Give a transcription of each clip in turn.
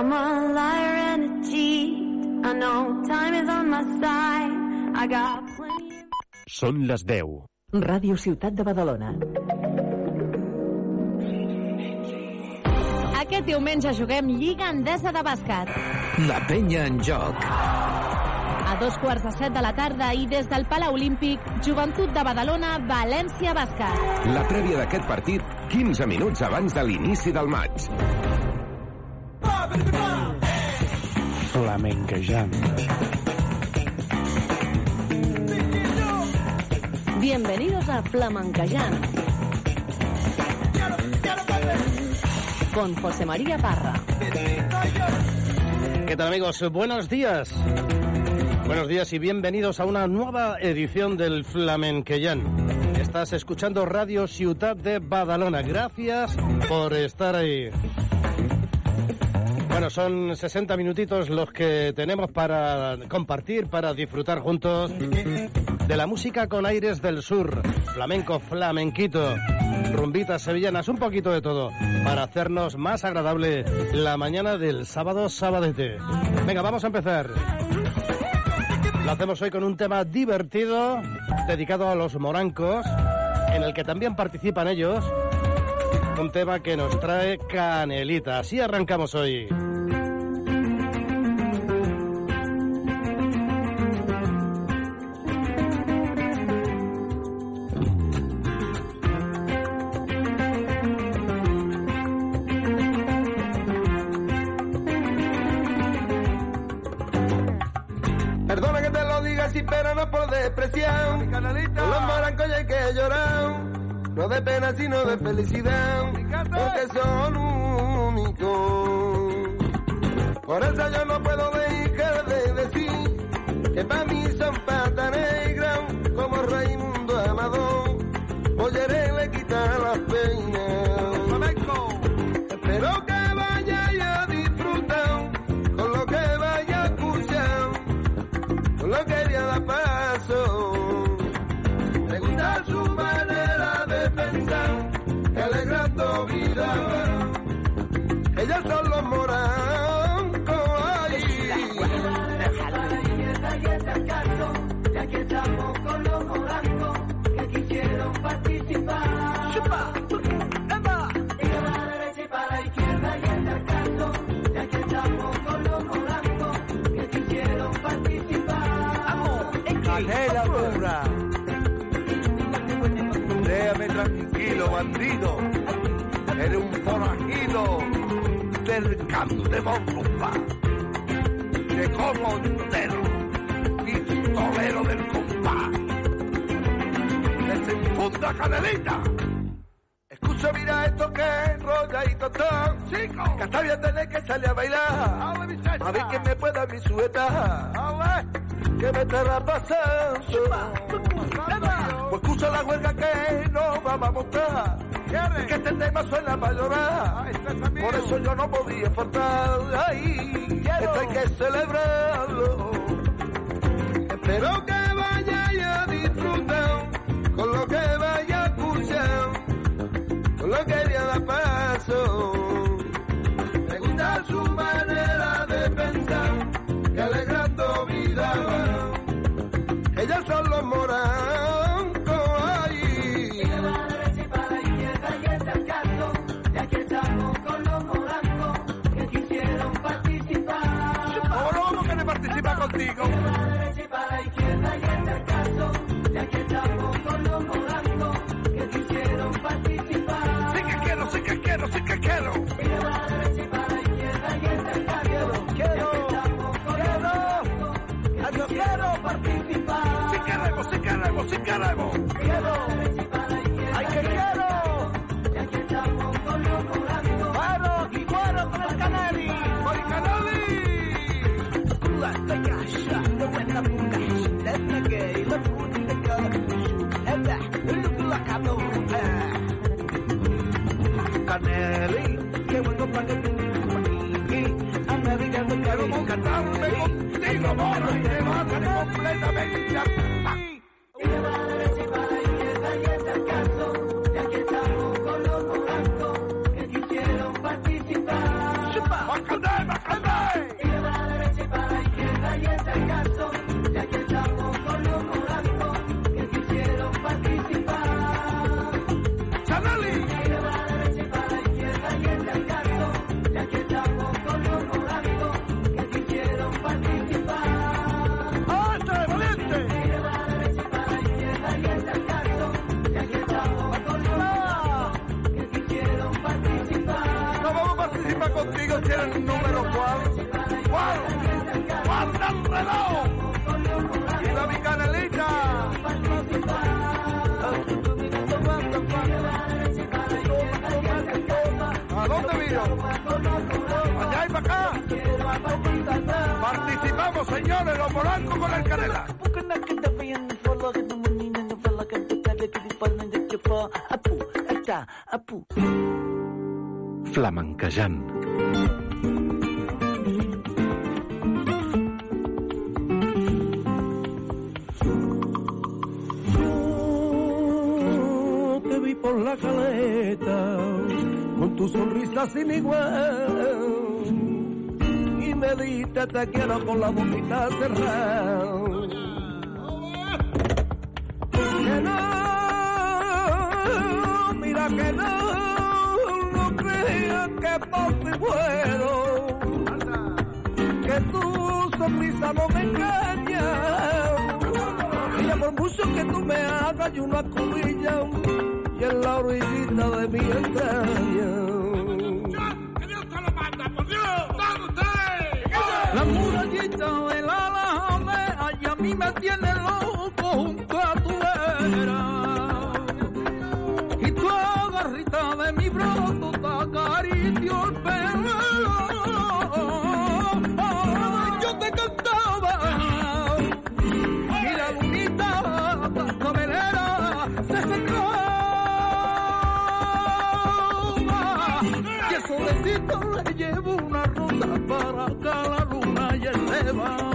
I'm a liar and a cheat. I know time is on my side. I got plenty. Són les 10. Ràdio Ciutat de Badalona. Aquest diumenge juguem Lliga Endesa de Bàsquet. La penya en joc. A dos quarts de set de la tarda i des del Palau Olímpic, Joventut de Badalona, València Bàsquet. La prèvia d'aquest partit, 15 minuts abans de l'inici del maig. Flamenquejant. Bienvenidos a Flamencayán. Con José María Parra. ¿Qué tal amigos? Buenos días. Buenos días y bienvenidos a una nueva edición del Flamenquellán. Estás escuchando Radio Ciudad de Badalona. Gracias por estar ahí. Bueno, son 60 minutitos los que tenemos para compartir, para disfrutar juntos de la música con aires del sur, flamenco, flamenquito, rumbitas sevillanas, un poquito de todo, para hacernos más agradable la mañana del sábado sabadete. Venga, vamos a empezar. Lo hacemos hoy con un tema divertido, dedicado a los morancos, en el que también participan ellos. Un tema que nos trae Canelita. Así arrancamos hoy. Pena, sino de felicidad. Porque son únicos. Por eso yo no puedo dejar participar. Y que va a la derecha y para la izquierda y el caso, ya que estamos con los morancos que quisieron participar. Canela dura. Déjame tranquilo, bandido. Eres un forajido del campo de bomba. De como entero. Pistolero del. Desenfunda canelita. Escucha, mira esto que enrolla y tostón. Chico. Que hasta bien tener que salir a bailar. A ver quién me pueda mi sueta. Que me estará pasando. Pues escucha la huelga que no vamos a montar. Que este tema suena para llorar. Por eso yo no podía faltar. Ay, esto hay que celebrarlo. Espero que mono, y te vas completamente Flamenquejant. Yo te vi por la caleta con tu sonrisa sin igual y me diste te quiero con la boquita cerrada. Yo una cubilla y en la orillita de mi entraña. La murallita de la alameda y a mí me tiene loco junto a tu vera. Y tu agarrita de mi brazo te acaricio el pelo. Yo te cantaba acá la luna y él se va a.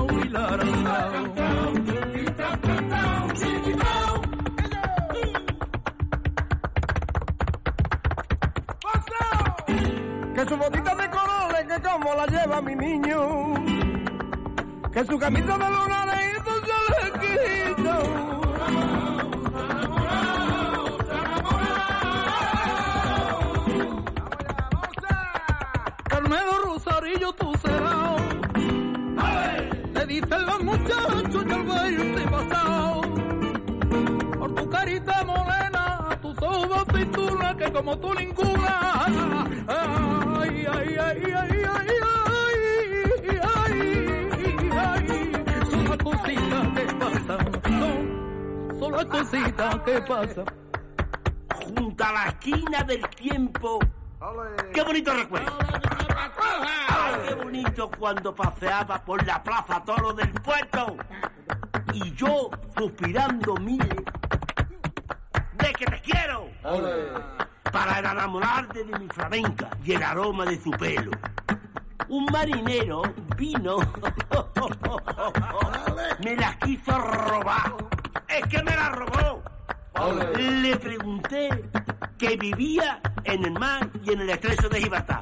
Que su botita de colores que como la lleva mi niño. Que su camisa de luna le hizo chalequito. Carmelo dicen los muchachos y al verte pasado. Por tu carita morena, tus ojos pintura que como tú ninguna. Ay, ay, ay, ay, ay, ay, ay, ay. Son las cositas que pasan. Son, son las cositas que pasan. junto a la esquina del tiempo. ¡Qué bonito recuerdo! ¡Ay, qué bonito cuando paseaba por la plaza Toro del puerto! Y yo suspirando miles de que te quiero para enamorarte de mi flamenca y el aroma de su pelo. Un marinero vino, me la quiso robar. Es que me la robó. Le pregunté que vivía en el mar y en el estrecho de Gibraltar.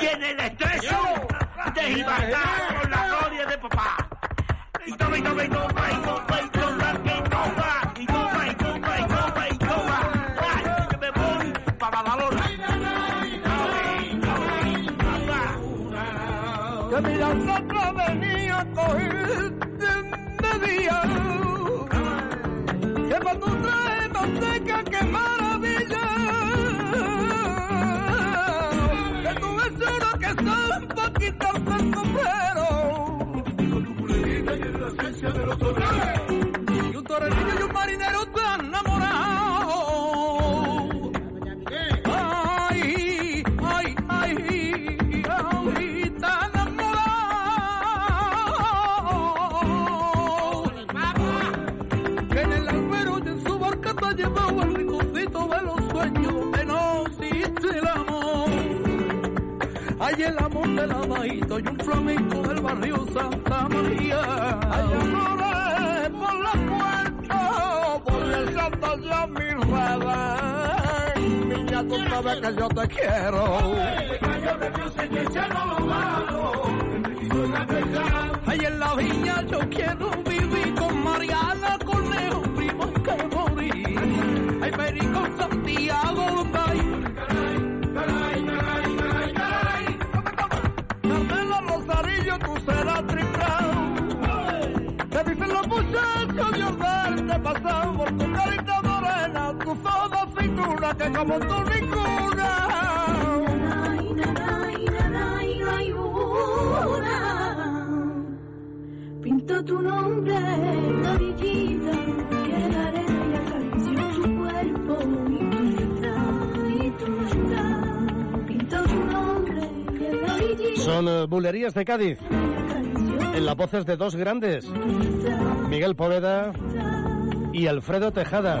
Y en el estrecho de Gibraltar con la gloria de papá. Y toma, y toma, y toma, y toma, y toma, y toma, y toma, y toma, y toma, y toma. Ay, que me voy para Badalona. que mi venía a cogerte de día. Que cuando traes discoteca, qué maravilla. Que tú ves que está un poquito. Con tu y la esencia de los Hay el amor del abaito y un flamenco del barrio Santa María. Hay amores por la puerta, por el Santa ya mi rueda. Niña, tú sabes que yo te quiero. Ay, en la viña yo quiero vivir con Mariana, Cornejo, primo y que morir. Ay, Perico, Santiago, ay, orgullo verte pasar por tu carita morena, tu foda figura que como tú ninguna. Pinto tu nombre en la orillita, que la arena acarició tu cuerpo y tu y tu Pinto tu nombre en la orillita. Son eh, bulerías de Cádiz. En la voces de dos grandes, Miguel Poveda y Alfredo Tejada.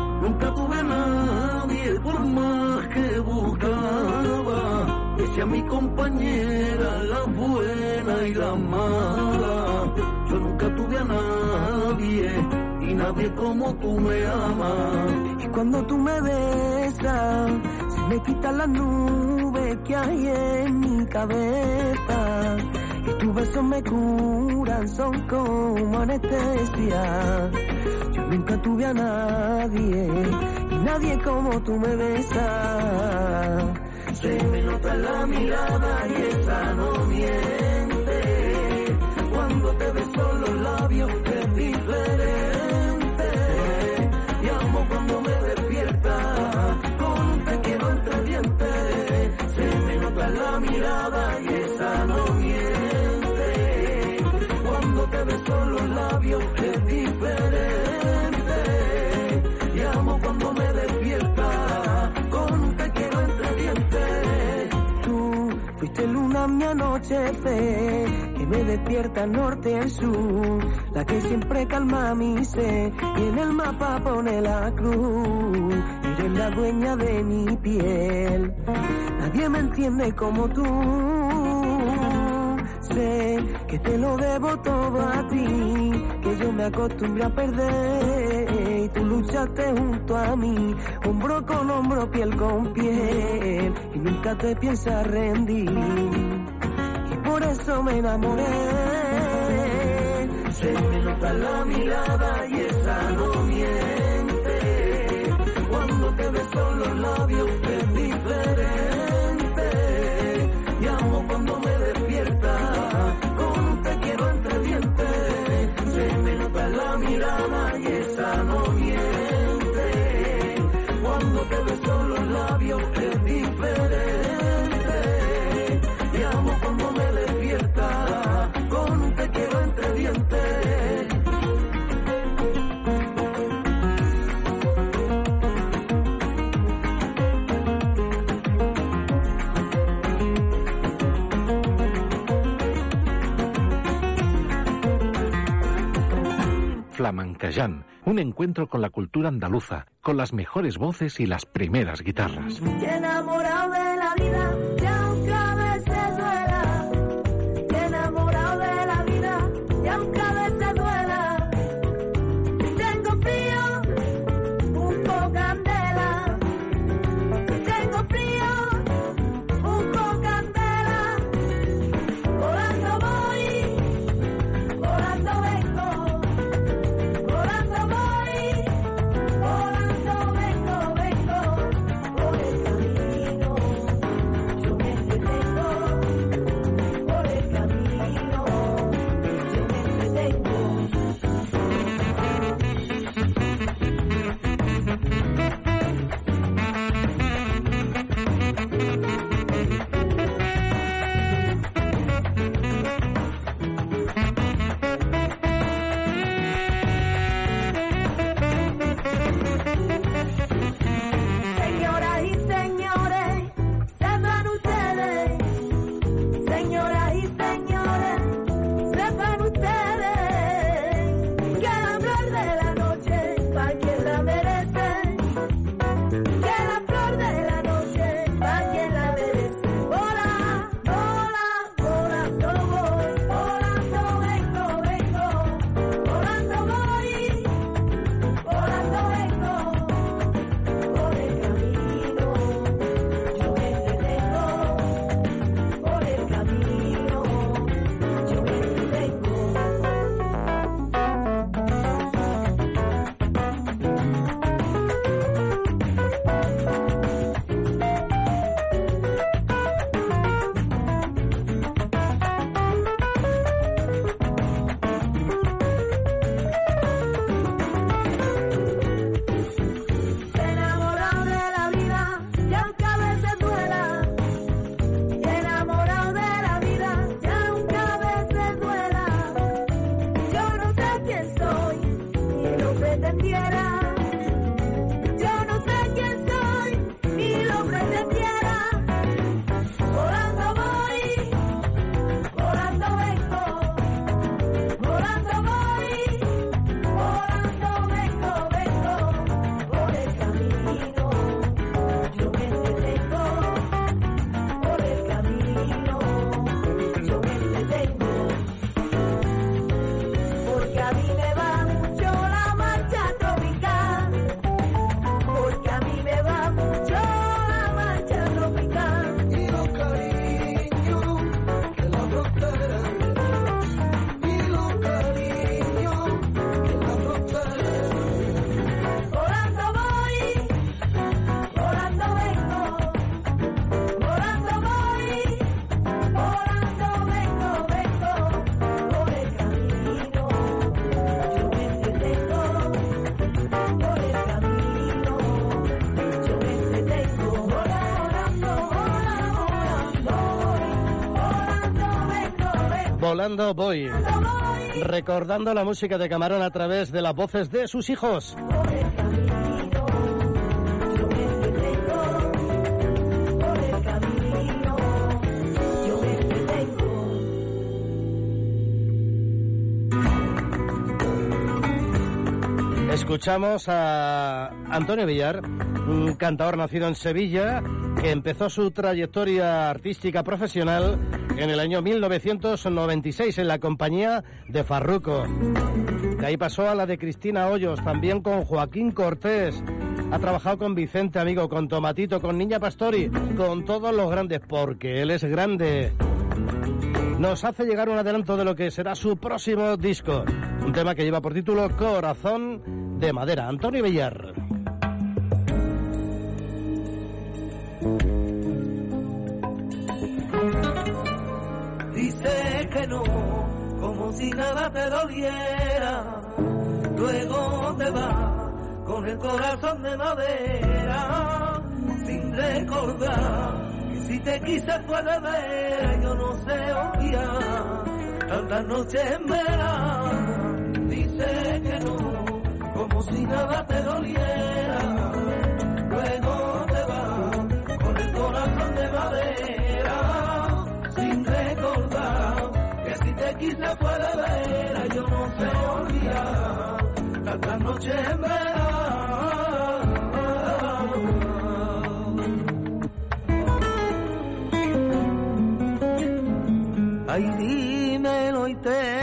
nunca tuve a nadie por más que buscaba. Sea mi compañera, la buena y la mala. Yo nunca tuve a nadie y nadie como tú me amas. Y cuando tú me besas, se me quitan las nubes que hay en mi cabeza. Tus besos me curan, son como anestesia. Yo nunca tuve a nadie, y nadie como tú me besas. Se me nota la mirada y esa no miente. Cuando te beso los labios luna mi anochecer, que me despierta al norte al sur, la que siempre calma mi sed y en el mapa pone la cruz. Eres la dueña de mi piel, nadie me entiende como tú. Sé que te lo debo todo a ti, que yo me acostumbré a perder y tú luchaste junto a mí, hombro con hombro, piel con piel y nunca te piensas rendir y por eso me enamoré. Se me nota la mirada y esa no miente. Cuando te beso los labios Flamencayán, un encuentro con la cultura andaluza, con las mejores voces y las primeras guitarras. Voy. Recordando la música de Camarón a través de las voces de sus hijos. Escuchamos a Antonio Villar, un cantador nacido en Sevilla, que empezó su trayectoria artística profesional en el año 1996 en la compañía de Farruco. De ahí pasó a la de Cristina Hoyos, también con Joaquín Cortés. Ha trabajado con Vicente Amigo, con Tomatito, con Niña Pastori, con todos los grandes, porque él es grande. Nos hace llegar un adelanto de lo que será su próximo disco, un tema que lleva por título Corazón de Madera. Antonio Villar. Que no, como si nada te doliera. Luego te va con el corazón de madera, sin recordar que si te quise puede ver, yo no sé obviar. Tantas noches en verano, dice que no, como si nada te doliera. Luego te va con el corazón de madera, sin recordar quise puede ver, yo no sé olvidar tantas noches en verano. Ay, dímelo y te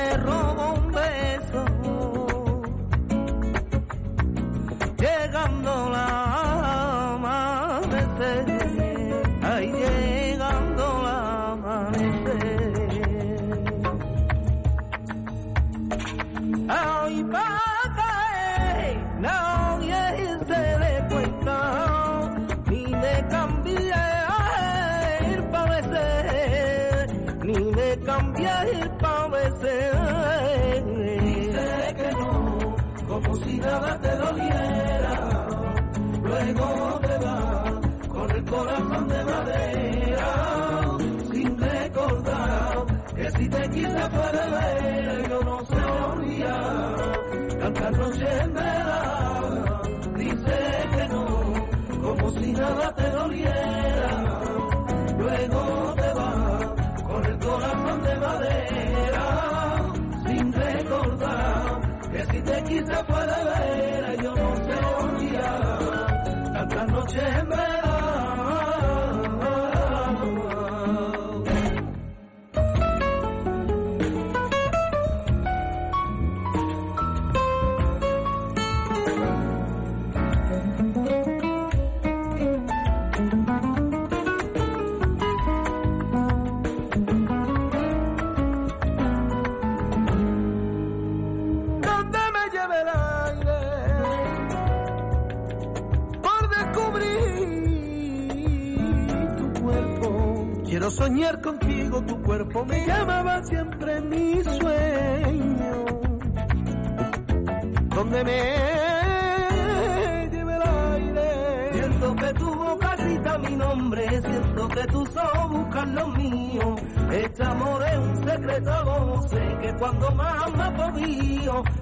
Soñar contigo, tu cuerpo me llamaba siempre mi sueño. Donde me lleve el aire. Siento que tu boca grita mi nombre, siento que tus ojos buscan lo mío. Este amor es un secreto voces que cuando más me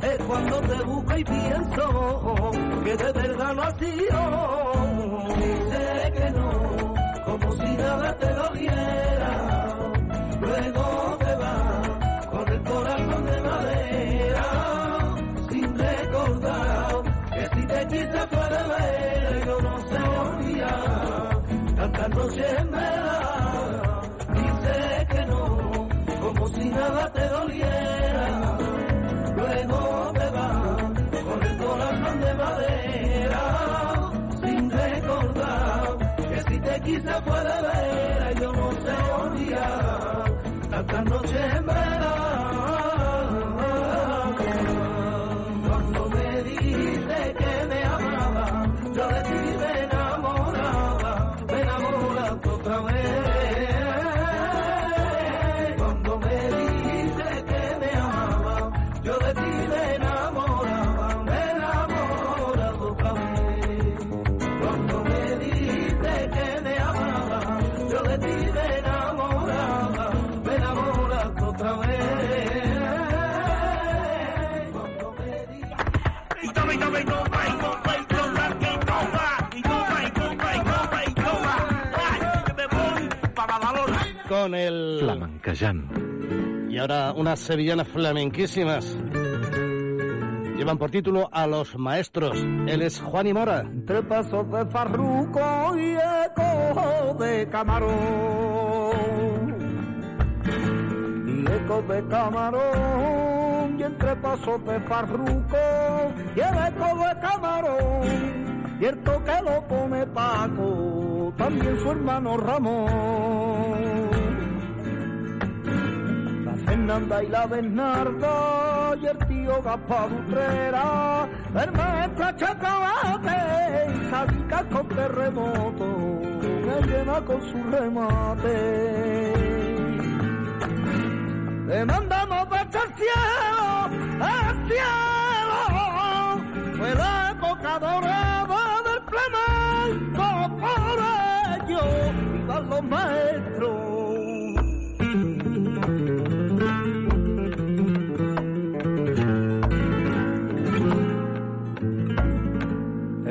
es cuando te busco y pienso que de verdad no ha sido. Si nada te. aquí se puede ver, yo no sé un día, hasta noche con el... Flamencayán. Y ahora unas sevillanas flamenquísimas. Llevan por título A los Maestros. Él es Juan y Mora. Tres pasos de farruco y eco de camarón. Y eco de camarón. Y entre pasos de farruco y el eco de camarón. Y el toque lo pone Paco, también su hermano Ramón. Fernanda y la Bernarda y el tío Gaspar Utrera, el maestro Chacabate y con terremoto, me llena con su remate. Le mandamos besos al cielo, al cielo, fue la época dorada del flamenco, por ello vivan los maestros.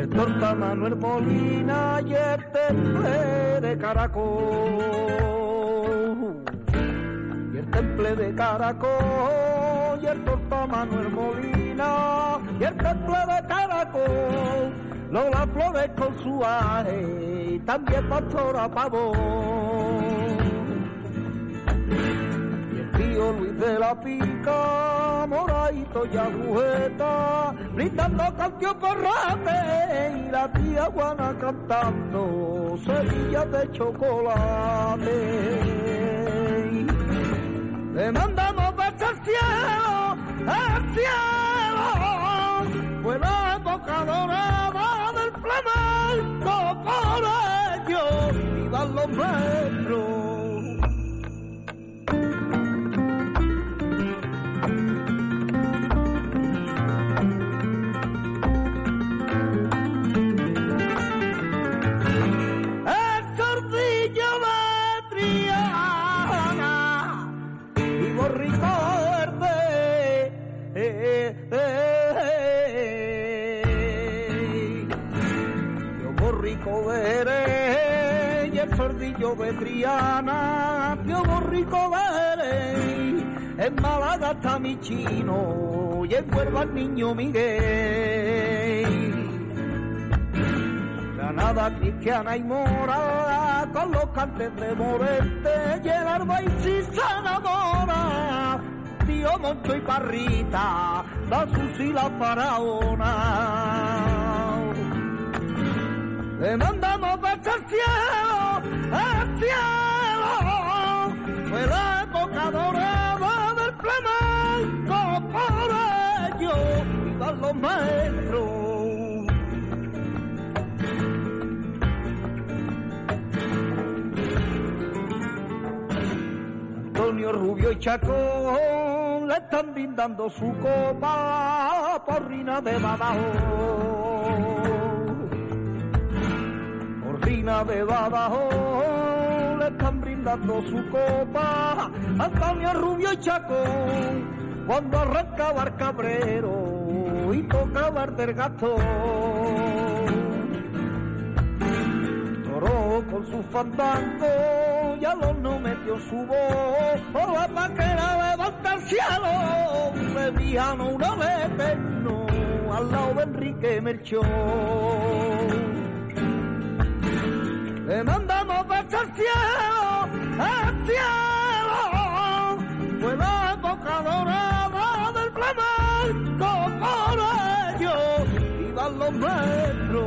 Torta Manuel Molina y el temple de Caracol. Y el temple de Caracol y el torta Manuel Molina y el temple de Caracol. Lola Flores con su aje, también Pastora Pavón. El tío Luis de la Pica, Moraito y Agujeta, brindando canción por rate, y la tía Juana cantando semillas de chocolate. Le mandamos besos al cielo, al cielo, fue la época dorada del flamenco, por ello vivan los maestros. Sordillo de Triana, yo borrico verde. En Málaga está mi chino y en Cuerva el niño Miguel. Granada, Cristiana y Mora, con los cantes de Morente, y el arba y si se. Tío Moncho y Parrita, la Susi la faraona. Le mandamos besos al cielo, al cielo, fue la época dorada del flamenco, por ello, vivan los maestros. Antonio Rubio y Chacón le están brindando su copa por Rina de Badajoz. Por Rina de Badajoz le están brindando su copa Antonio Rubio y Chacón cuando arrancaba el cabrero y tocaba el del gato. Toró con su fandango y al horno metió su voz. Por la paquera levanta el cielo, de villano una vez eterno, al lado de Enrique Melchor. Le mandamos besos al cielo, al cielo, fue la época dorada del flamenco, por ello, vivan los maestros.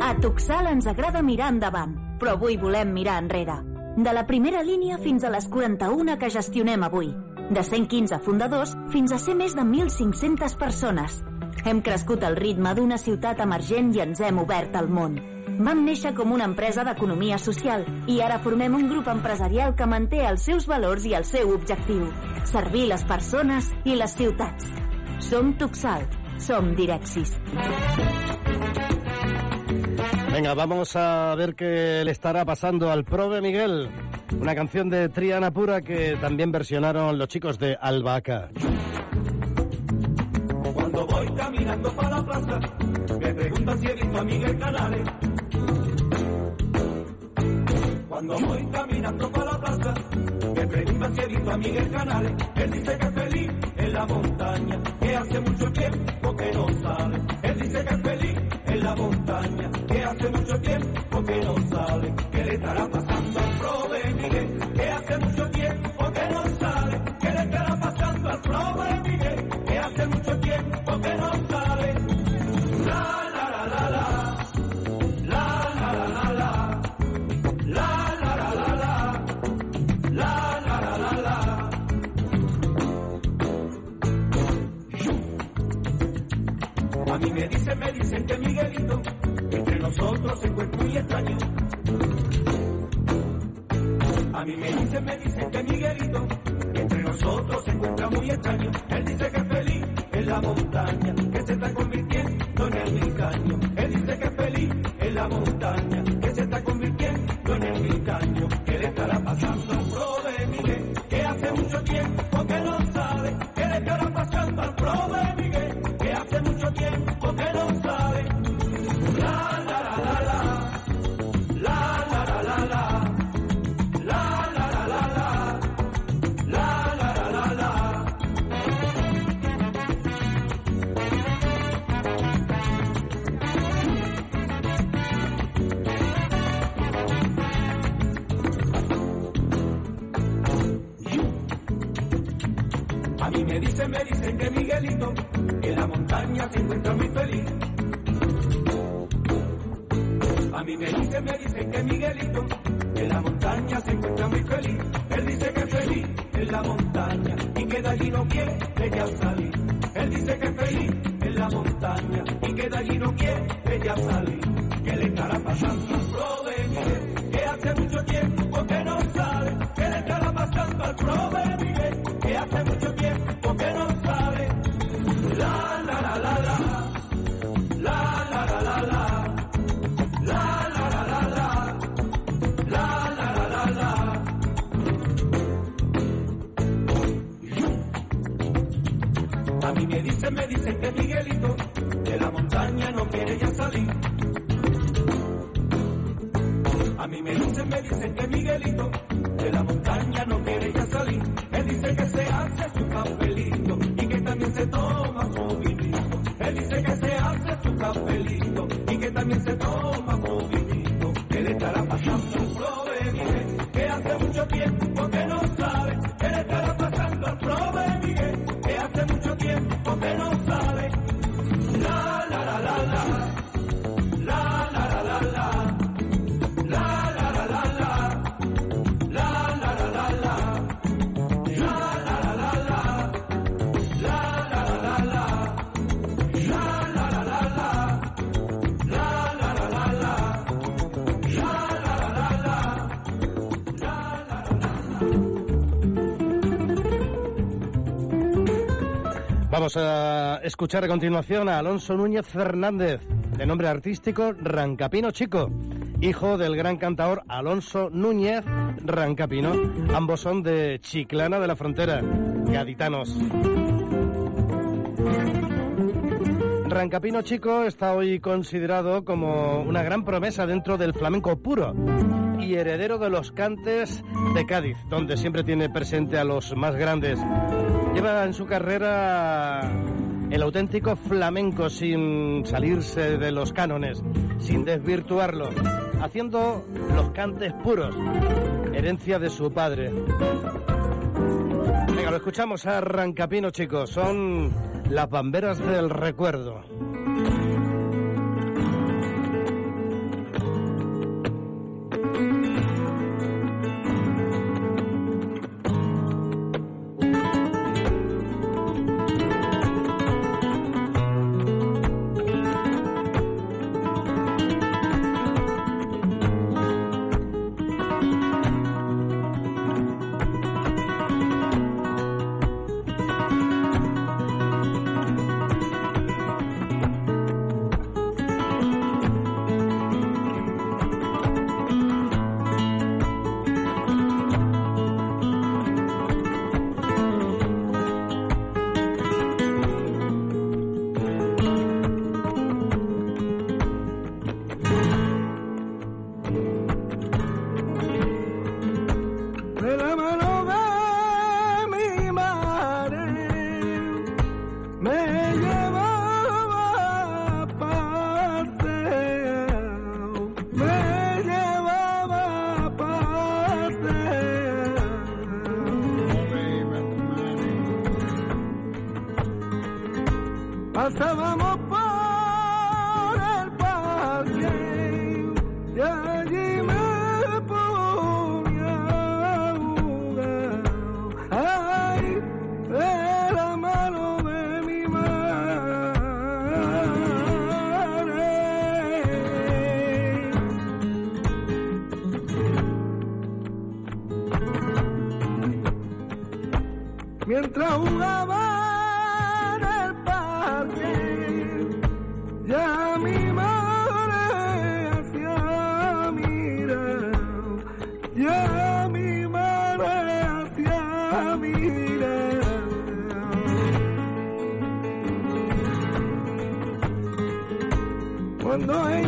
A Tuxal ens agrada mirar endavant, però avui volem mirar enrere. De la primera línia fins a les 41 que gestionem avui. De 115 fundadors fins a ser més de 1.500 persones. Hem crescut al ritme d'una ciutat emergent i ens hem obert al món. Vam néixer com una empresa d'economia social i ara formem un grup empresarial que manté els seus valors i el seu objectiu. Servir les persones i les ciutats. Som Tuxal. Som Direxis. Venga, vamos a ver qué le estará pasando al Prove Miguel. Una canción de Triana Pura que también versionaron los chicos de Albahaca. Cuando voy caminando para la plaza, me preguntan si he visto a Miguel Canales. Cuando voy caminando por la plaza, me preguntan si he visto a Miguel Canales. Él dice que es feliz en la montaña, que hace mucho tiempo que no sale. Él dice que es feliz la montaña, que hace mucho tiempo que no sale. ¿Qué le estará pasando al pro de Miguel? Que hace mucho que Miguelito entre nosotros se encuentra muy extraño. A mí me dicen, me dicen que Miguelito entre nosotros se encuentra muy extraño. Él dice que es feliz en la montaña, que se está convirtiendo en el milcaño. Él dice que es feliz en la montaña, que Miguelito en la montaña se encuentra muy feliz. A mí me dicen, me dicen que Miguelito en la montaña se encuentra muy feliz. Él dice que es feliz en la montaña y que de allí no quiere ya salir. Él dice que es feliz en la montaña y que de allí no quiere ya salir. ¿Qué le estará pasando al pro? Que hace mucho tiempo que no sale. ¿Qué le estará pasando al pro Vamos a escuchar a continuación a Alonso Núñez Fernández, de nombre artístico Rancapino Chico, hijo del gran cantador Alonso Núñez Rancapino. Ambos son de Chiclana de la Frontera, gaditanos. Rancapino Chico está hoy considerado como una gran promesa dentro del flamenco puro y heredero de los cantes de Cádiz, donde siempre tiene presente a los más grandes. Lleva en su carrera el auténtico flamenco sin salirse de los cánones, sin desvirtuarlo, haciendo los cantes puros, herencia de su padre. Venga, lo escuchamos a Rancapino, chicos. Son las bamberas del recuerdo. Mientras jugaba en el parque. Ya mi madre hacía mirar, ya mi madre hacía mirar. Cuando ella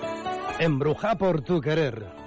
Embruja por tu querer.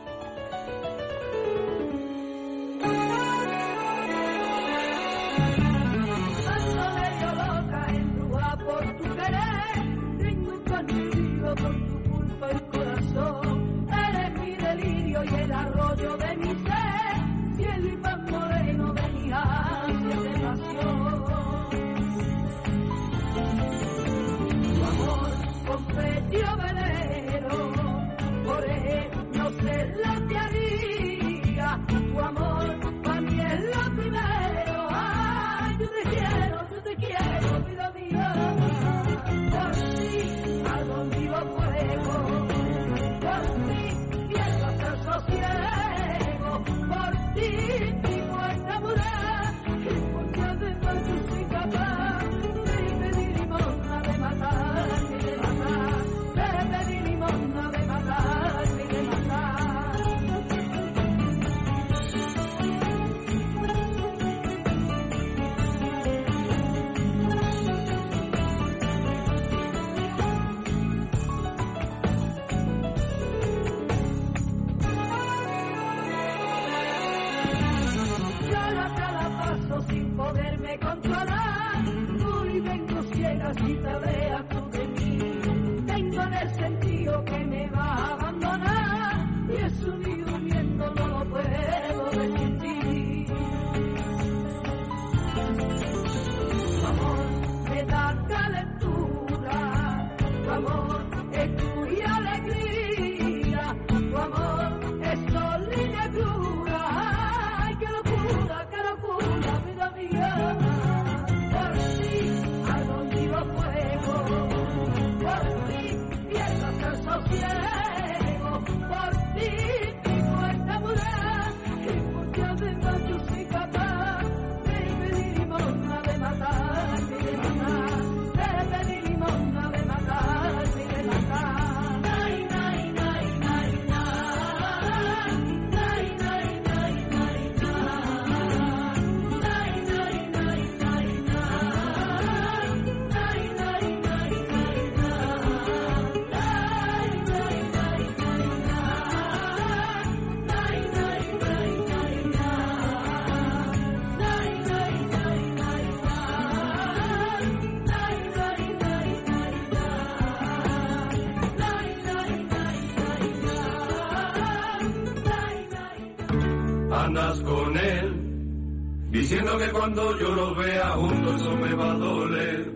Él, diciendo que cuando yo los vea juntos eso me va a doler.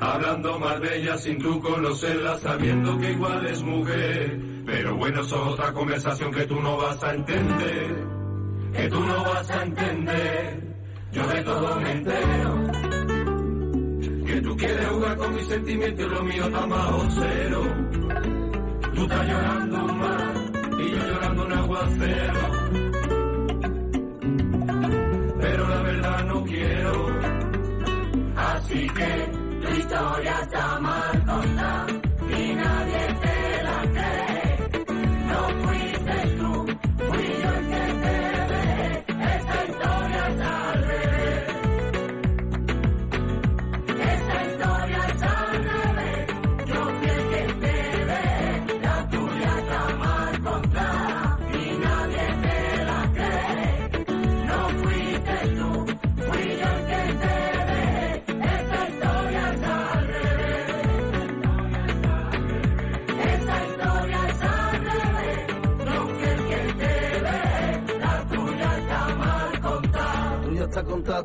Hablando más de ella sin tú conocerla, sabiendo que igual es mujer. Pero bueno, eso es otra conversación que tú no vas a entender. Que tú no vas a entender. Yo de todo me entero. Que tú quieres jugar con mis sentimientos y lo mío está bajo cero. Tú estás llorando mar y yo llorando un aguacero. Así que tu historia está mal contada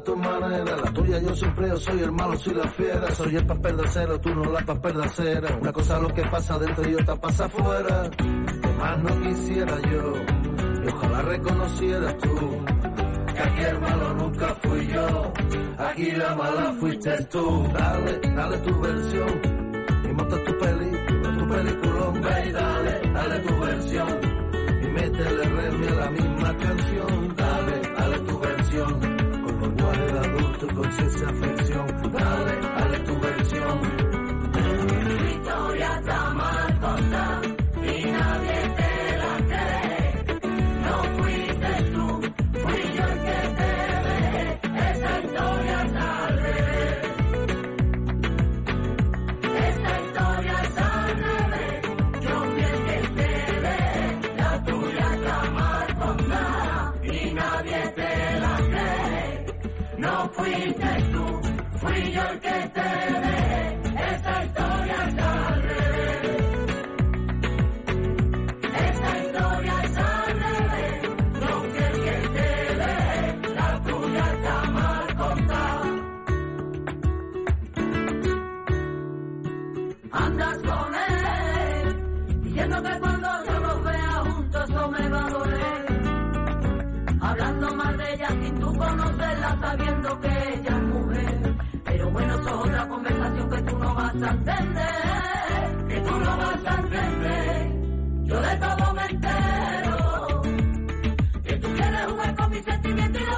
tu manera, la tuya yo siempre yo soy el malo, soy la fiera, soy el papel de acero, tú no la papel de acera. Una cosa lo que pasa dentro y otra pasa afuera. Que más no quisiera yo, y ojalá reconocieras tú. Que aquí el malo nunca fui yo, aquí la mala fuiste tú. Dale, dale tu versión, y monta tu película, tu peliculón, ve y dale, dale tu versión. Y métele remi a la misma canción, esa aflicción. Dale, dale tu versión. Sabiendo que ella es mujer. Pero bueno, eso es otra conversación que tú no vas a entender. Que tú no vas a entender. Yo de todo me entero. Que tú quieres jugar con mis sentimientos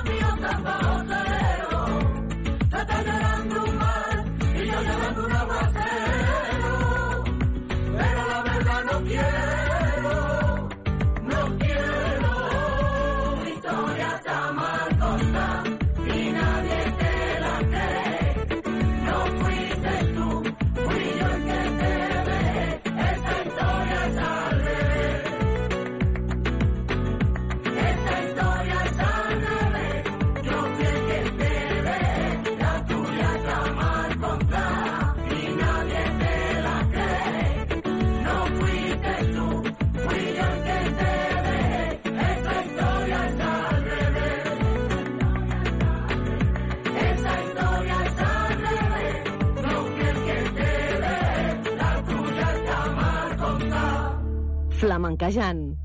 Flamencayán.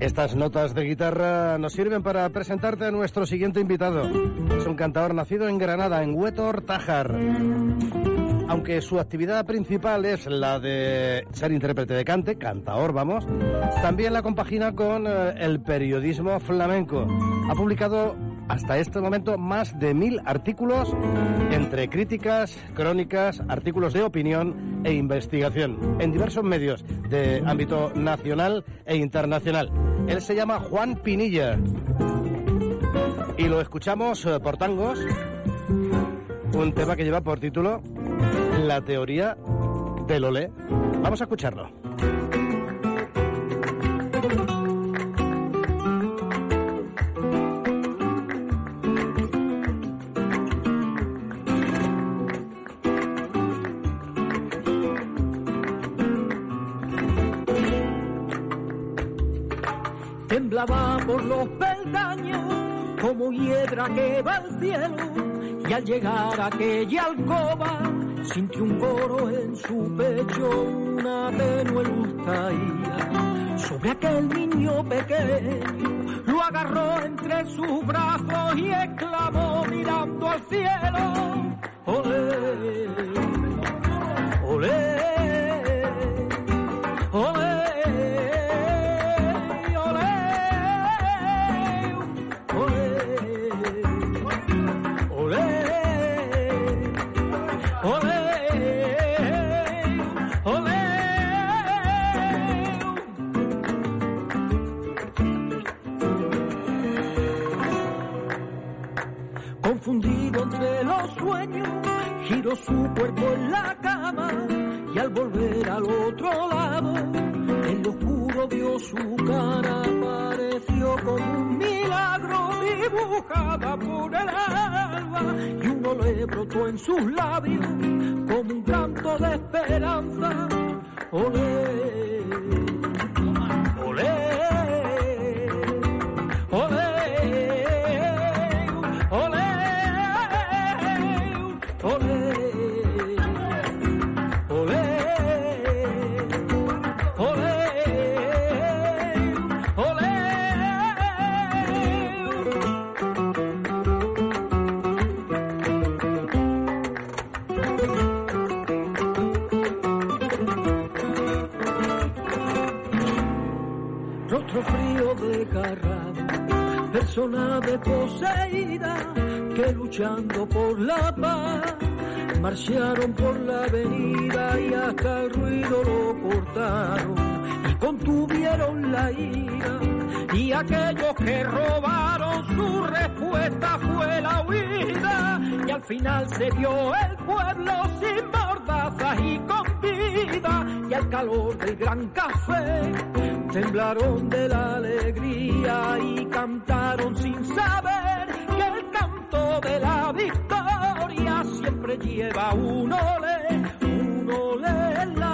Estas notas de guitarra nos sirven para presentarte a nuestro siguiente invitado. Es un cantador nacido en Granada, en Huetor Tajar. Aunque su actividad principal es la de ser intérprete de cante, cantador, vamos, también la compagina con eh, el periodismo flamenco. Ha publicado hasta este momento más de mil artículos entre críticas, crónicas, artículos de opinión e investigación en diversos medios de ámbito nacional e internacional. Él se llama Juan Pinilla y lo escuchamos eh, por tangos, un tema que lleva por título La teoría del olé. Vamos a escucharlo. Por los peldaños como hiedra que va al cielo y al llegar a aquella alcoba sintió un coro en su pecho una tenue luz caía. Sobre aquel niño pequeño lo agarró entre sus brazos y exclamó mirando al cielo olé olé giró su cuerpo en la cama y al volver al otro lado, en lo oscuro vio su cara, pareció como un milagro dibujada por el alba y uno le brotó en sus labios como un canto de esperanza. Olé, persona desposeída que luchando por la paz marcharon por la avenida y hasta el ruido lo cortaron y contuvieron la ira. Y aquellos que robaron su respuesta fue la huida y al final se dio el pueblo sin mordazas y con vida. Y al calor del gran café temblaron de la alegría y cantaron sin saber que el canto de la victoria siempre lleva un olé, un la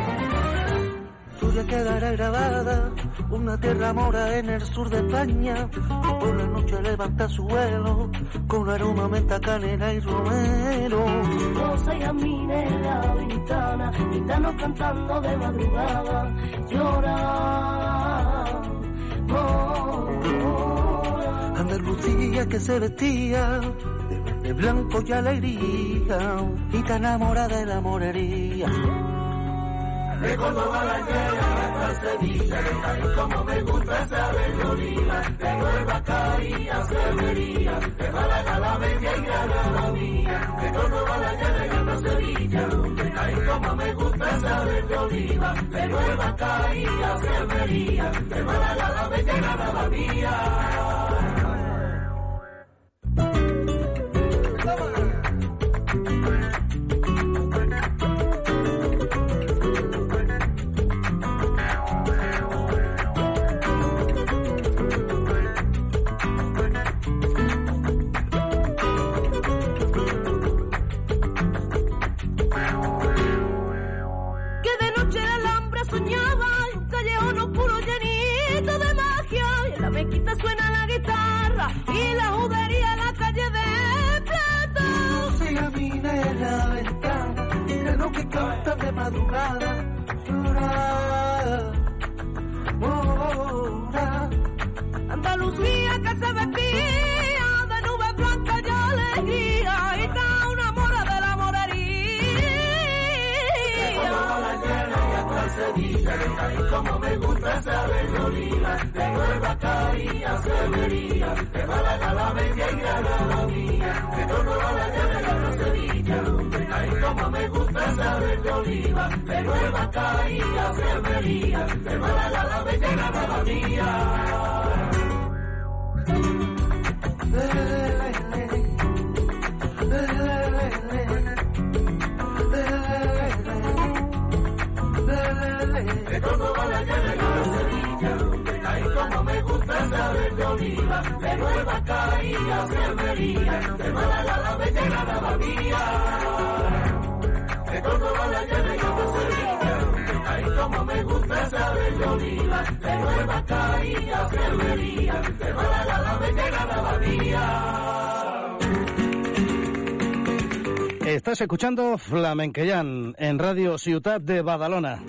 Tuya quedará grabada una tierra mora en el sur de España. Que por la noche levanta su vuelo con aroma menta, canela y romero. Rosa y amine en la ventana, gitanos cantando de madrugada, llora, mora. Andalucía que se vestía de blanco y alegría, y tan enamorada de la morería. De Córdoba la llena hasta Sevilla, ay como me gusta esa bellonía, de Nueva Caría, Severía, de Málaga la Media y Granada mía, de Córdoba la llena hasta Sevilla, ay como me gusta esa bellonía, de Nueva Caría, Severía, de Málaga la Media y Granada mía. costa de madrugada Como me gusta esa bellonía, de Nueva Caría, Severía, de Málaga la Media y mía, de Córdoba la llave como me gusta bellonía, de Nueva Caría, Severía, de Málaga la y Granada mía. De Córdoba la llave de Sevilla, ay como me gusta esa bellonía, de Nueva Caría, Severía, de Málaga la Bella Granada mía. De Córdoba la llave de Sevilla, como me gusta esa bellonía, de Nueva Caría, Severía, de Málaga la Bella Granada mía. Estás escuchando Flamenquellán en Radio Ciutat de Badalona.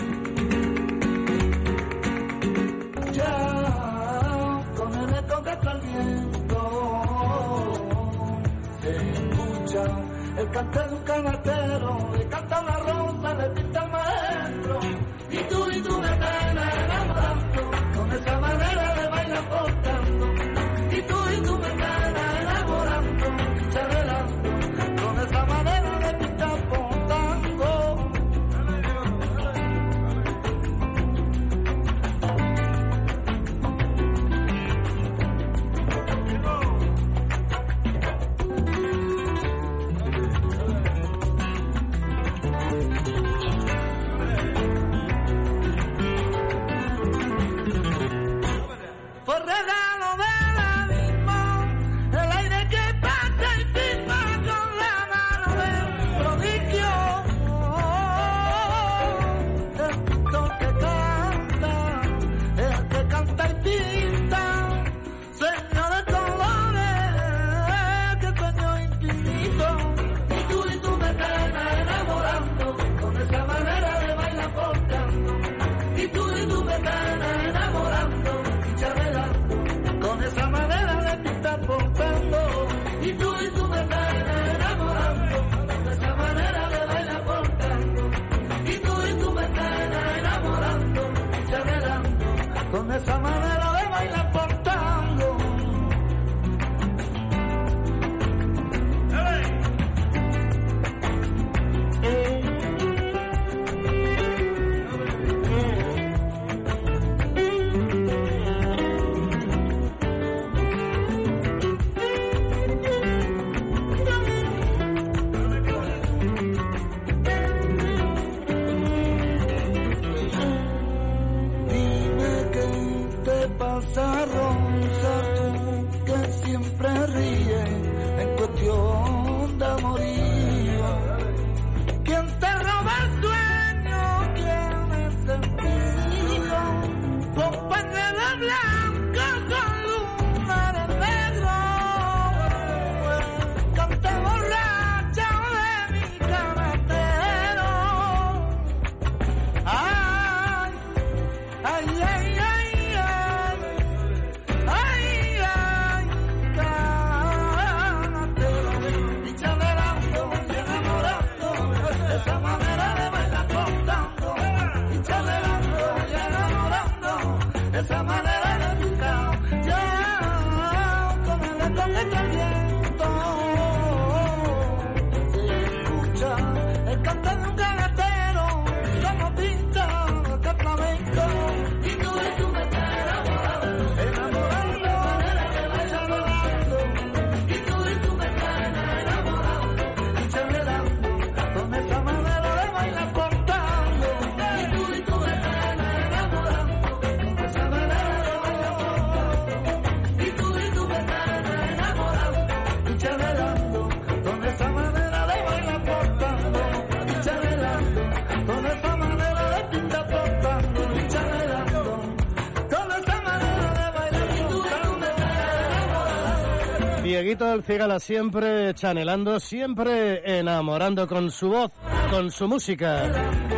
Dieguito del Cigala siempre chanelando, siempre enamorando con su voz, con su música.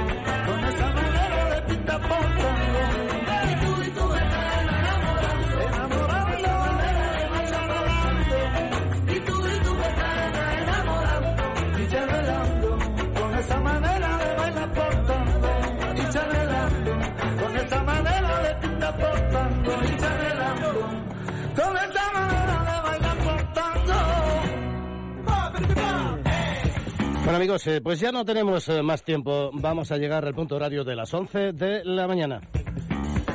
Bueno amigos, eh, pues ya no tenemos eh, más tiempo. Vamos a llegar al punto horario de las 11 de la mañana.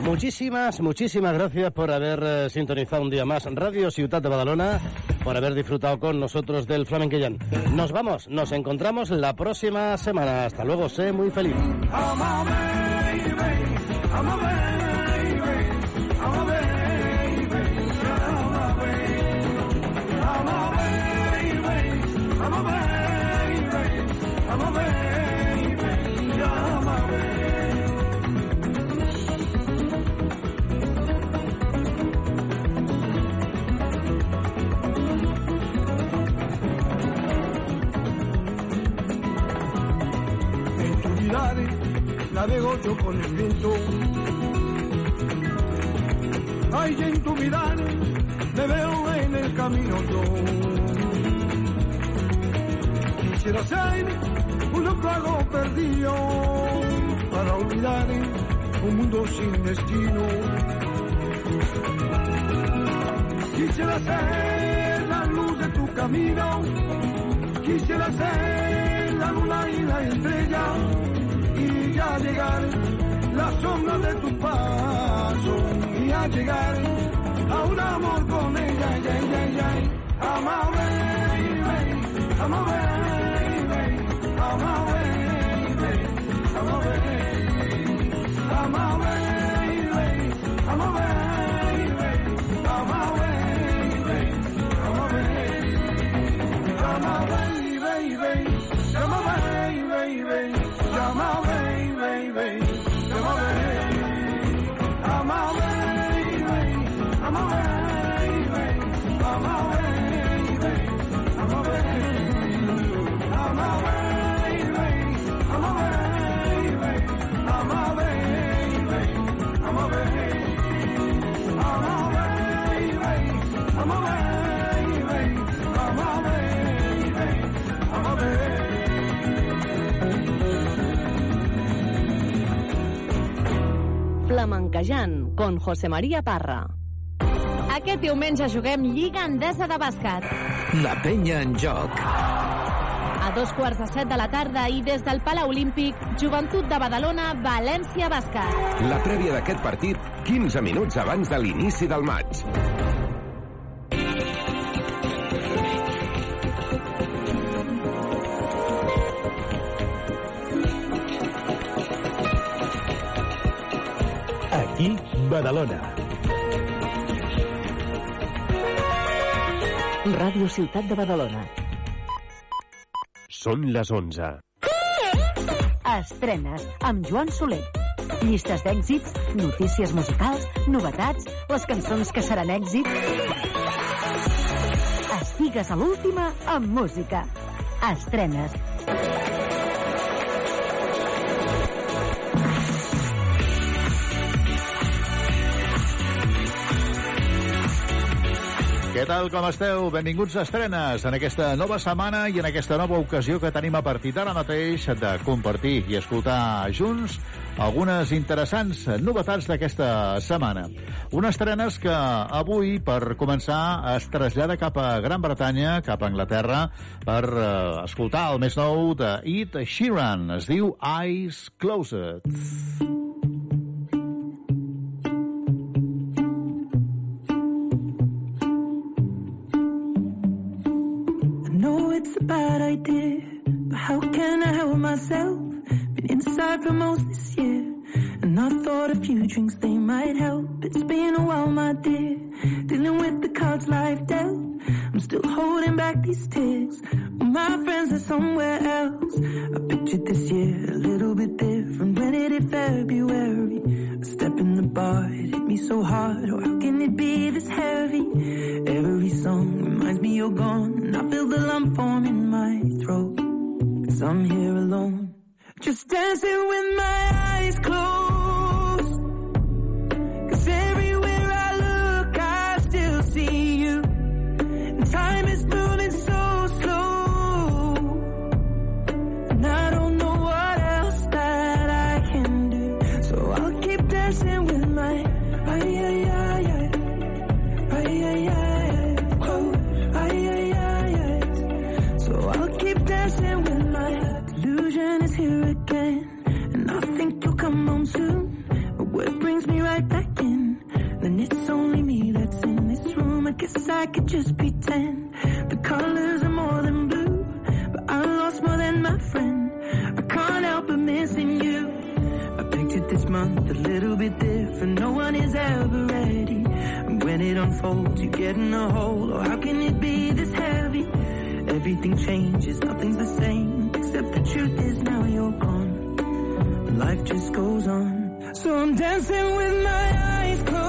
Muchísimas, muchísimas gracias por haber eh, sintonizado un día más Radio Ciutat de Badalona, por haber disfrutado con nosotros del Flamenquillán. Nos vamos, nos encontramos la próxima semana. Hasta luego, sé muy feliz. Navego yo con el viento. Ay, en tu mirada me veo en el camino yo. Quisiera ser un loco perdido para olvidar un mundo sin destino. Quisiera ser la luz de tu camino. Quisiera ser la luna y la estrella y ya llegar la sombra de tu paso y a llegar a un amor con ella, ya, ya, ya. I'm a baby, I'm a baby, I'm a baby, I'm a a Flamenquejant, con José María Parra. Aquest diumenge juguem Lliga Endesa de Bàsquet. La penya en joc. A dos quarts de set de la tarda i des del Palau Olímpic, Joventut de Badalona, València Bàsquet. La prèvia d'aquest partit, 15 minuts abans de l'inici del maig. Badalona. Ràdio Ciutat de Badalona. Són les 11. Estrenes amb Joan Soler. Llistes d'èxits, notícies musicals, novetats, les cançons que seran èxit. Estigues a l'última amb música. Estrenes. Què tal, com esteu? Benvinguts a Estrenes en aquesta nova setmana i en aquesta nova ocasió que tenim a partir d'ara mateix de compartir i escoltar junts algunes interessants novetats d'aquesta setmana. Unes estrenes que avui, per començar, es trasllada cap a Gran Bretanya, cap a Anglaterra, per uh, escoltar el més nou de Ed Sheeran. Es diu Eyes Closed. I know it's a bad idea, but how can I help myself? Been inside for most this year, and I thought a few drinks they might help. It's been a while, my dear, dealing with the cards life dealt. I'm still holding back these tears. My friends are somewhere else. I pictured this year a little bit different. When it February, it hit me so hard. Oh, how can it be this heavy? Every song reminds me you're gone, and I feel the lump form in my throat. Cause I'm here alone, just dancing with my eyes closed. Come home soon. But what brings me right back in? Then it's only me that's in this room. I guess I could just pretend the colors are more than blue, but I lost more than my friend. I can't help but missing you. I pictured this month a little bit different. No one is ever ready. And when it unfolds, you get in a hole. Oh, how can it be this heavy? Everything changes, nothing's the same. Except the truth is now you're gone. Life just goes on. So I'm dancing with my eyes closed.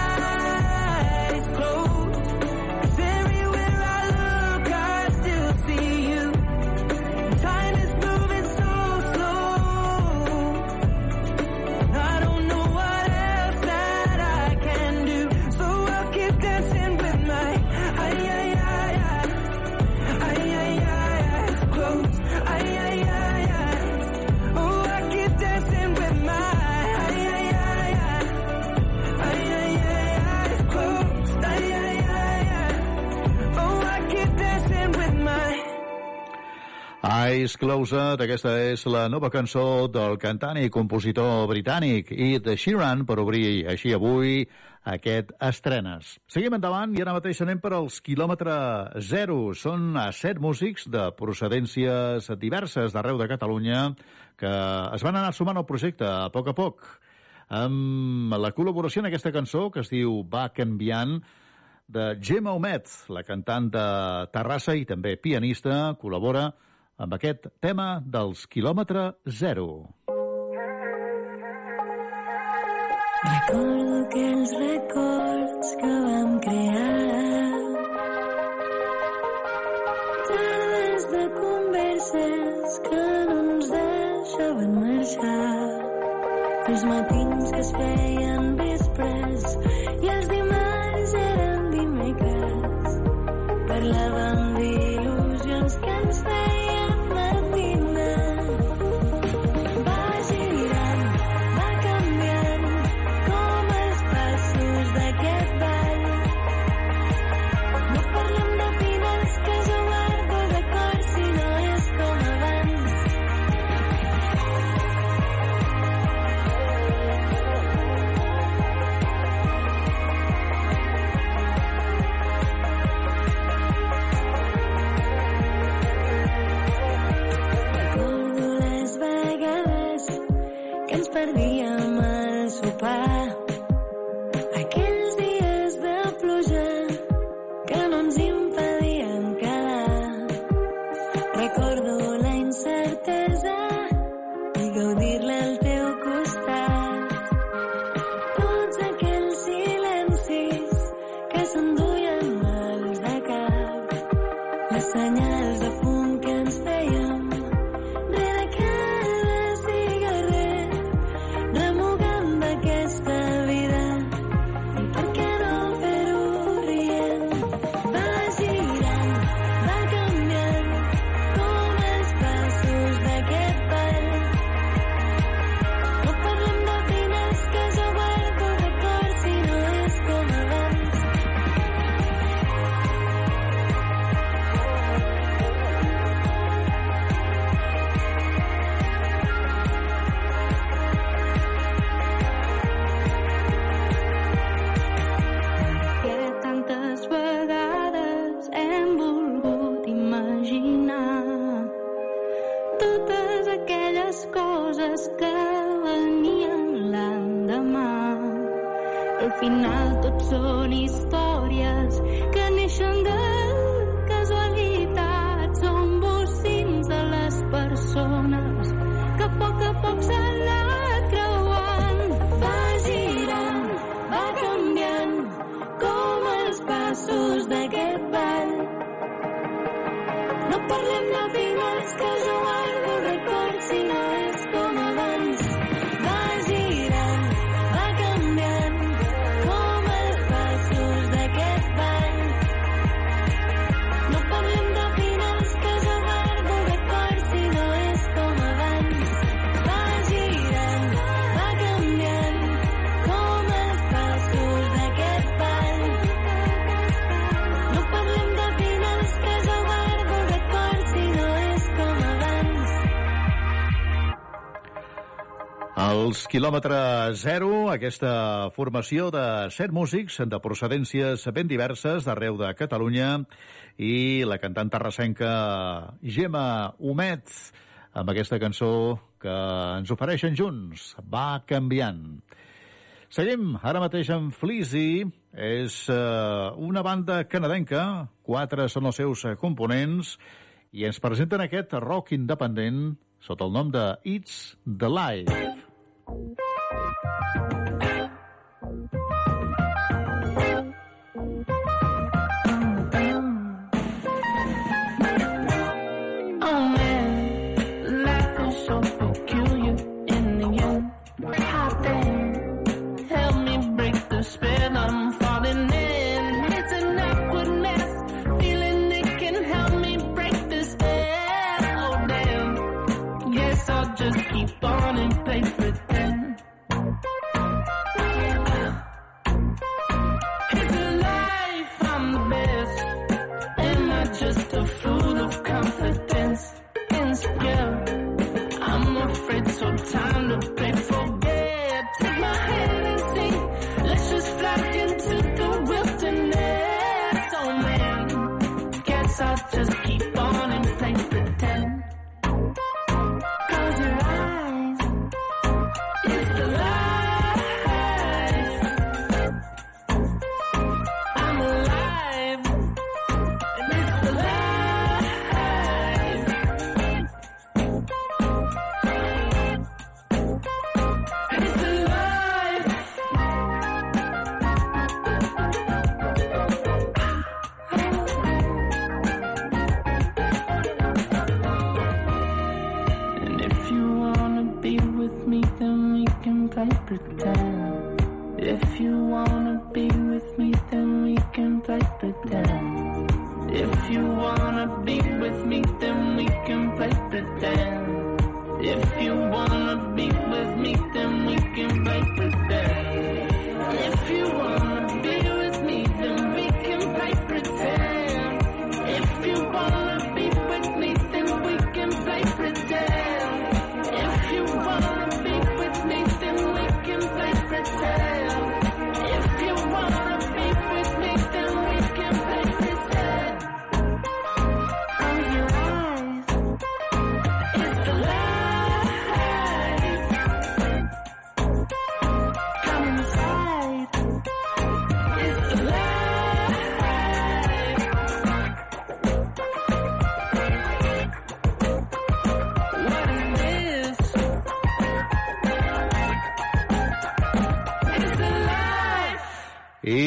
Eyes Closed, aquesta és la nova cançó del cantant i compositor britànic Ed Sheeran per obrir així avui aquest estrenes. Seguim endavant i ara mateix anem per als quilòmetre zero. Són a set músics de procedències diverses d'arreu de Catalunya que es van anar sumant al projecte a poc a poc amb la col·laboració en aquesta cançó que es diu Va canviant de Gemma Homet, la cantant de Terrassa i també pianista, col·labora amb aquest tema dels quilòmetre zero. Recordo aquells records que vam crear. Tardes de converses que no ens deixaven marxar. Els matins que es feien vespres i els dimarts eren dimecres. Parlàvem els quilòmetre zero, aquesta formació de set músics de procedències ben diverses d'arreu de Catalunya i la cantant terrassenca Gemma Homet amb aquesta cançó que ens ofereixen junts, Va canviant. Seguim ara mateix amb Fleasy, és eh, una banda canadenca, quatre són els seus components, i ens presenten aquest rock independent sota el nom de It's the Life. Thank you.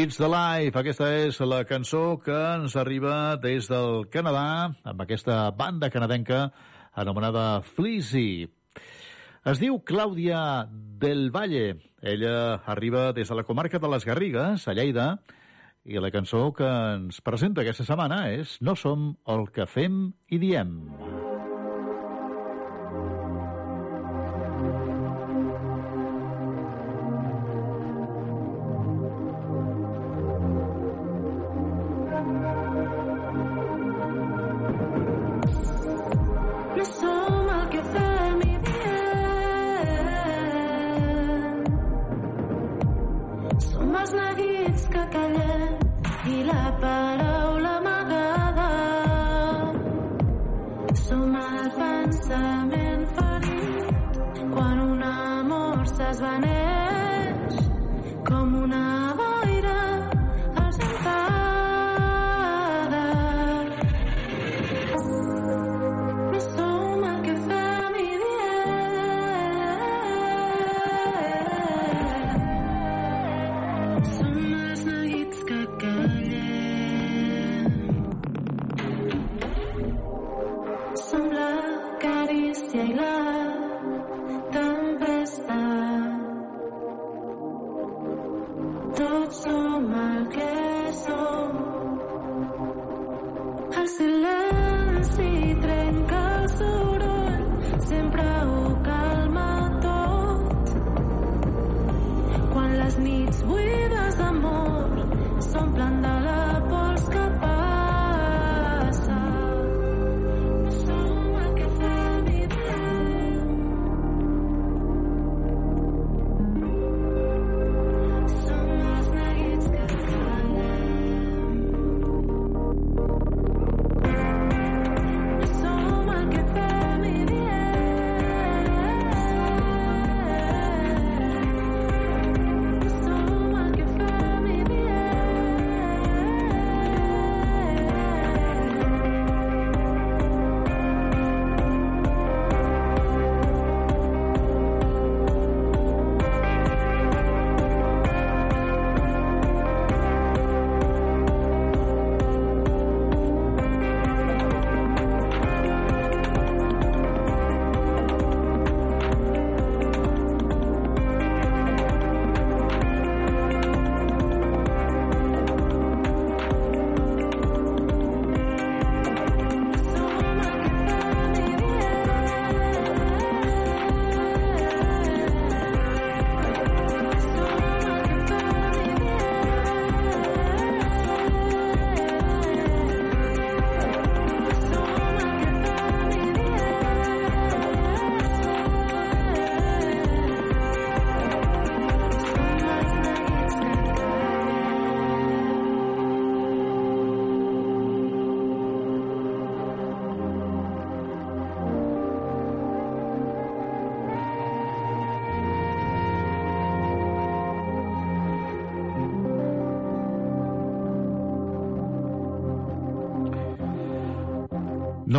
It's the Life. Aquesta és la cançó que ens arriba des del Canadà, amb aquesta banda canadenca anomenada Fleazy. Es diu Clàudia del Valle. Ella arriba des de la comarca de les Garrigues, a Lleida, i la cançó que ens presenta aquesta setmana és No som el que fem i diem. No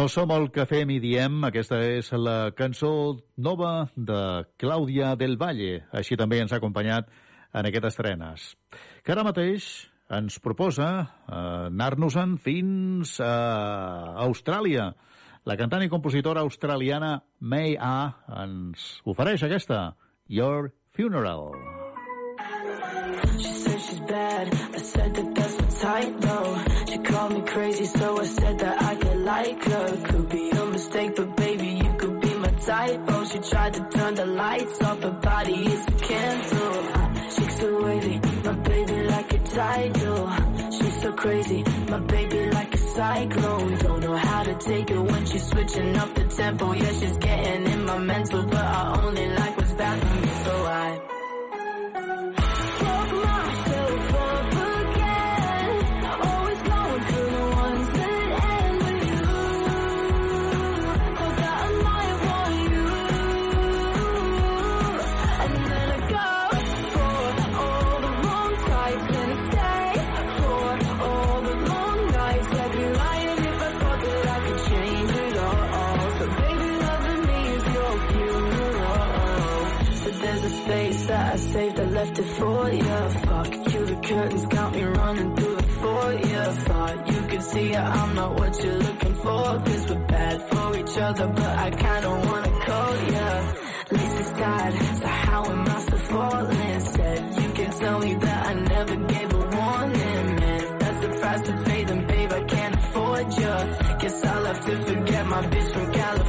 Som el que fem i diem. Aquesta és la cançó nova de Clàudia del Valle. Així també ens ha acompanyat en aquestes estrenes. Que ara mateix ens proposa eh, anar-nos-en fins a Austràlia. La cantant i compositora australiana May A ens ofereix aquesta, Your Funeral. She said she's bad. I said that that's the type, though. She called me crazy, so I said that I could like her. Could be a mistake, but baby, you could be my type. Oh, she tried to turn the lights off, her body is a candle. She's so wavy, my baby like a tidal. She's so crazy, my baby like a cyclone. Don't know how to take it when she's switching up the tempo. Yeah, she's getting in my mental, but I only like what's bad for me, I'm not what you're looking for. Cause we're bad for each other, but I kinda wanna call ya. Lazy skied, so how am I so falling? Said you can tell me that I never gave a warning. Man, if that's the price to pay, then babe, I can't afford ya. Guess I'll have to forget my bitch from California.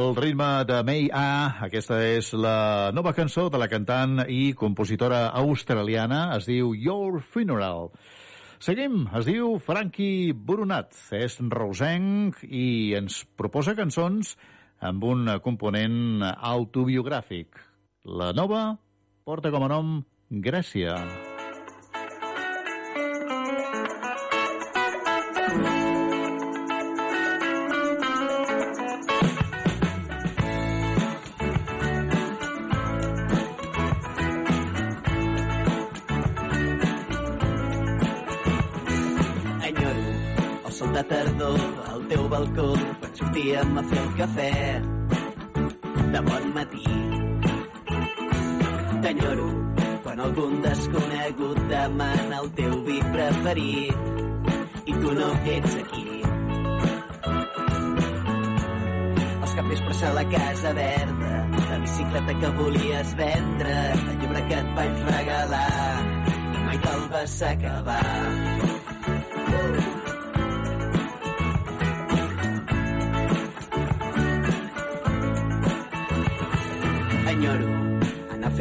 El ritme de May A, aquesta és la nova cançó de la cantant i compositora australiana, es diu Your Funeral. Seguim, es diu Frankie Burunat, és rosenc i ens proposa cançons amb un component autobiogràfic. La nova porta com a nom Gràcia. Enyoro sortíem a fer el cafè de bon matí. T'enyoro quan algun desconegut demana el teu vi preferit i tu no ets aquí. Els capvespres a la Casa Verda, la bicicleta que volies vendre, el llibre que et vaig regalar mai te'l vas acabar.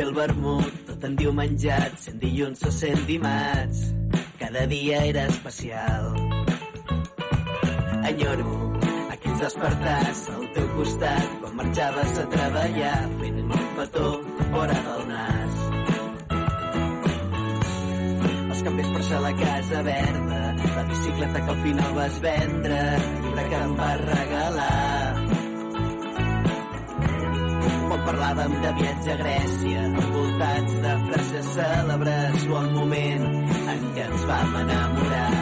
El vermut tot en diumenjat, sent dilluns o sent dimarts. Cada dia era especial. Enyoro aquells despertars al teu costat quan marxaves a treballar fent un petó fora del nas. Els capvespres a la Casa Verda, la bicicleta que al final vas vendre, el llibre que em vas regalar. Parlàvem de viatge a Grècia, envoltats de frases cèlebres o el moment en què ens vam enamorar.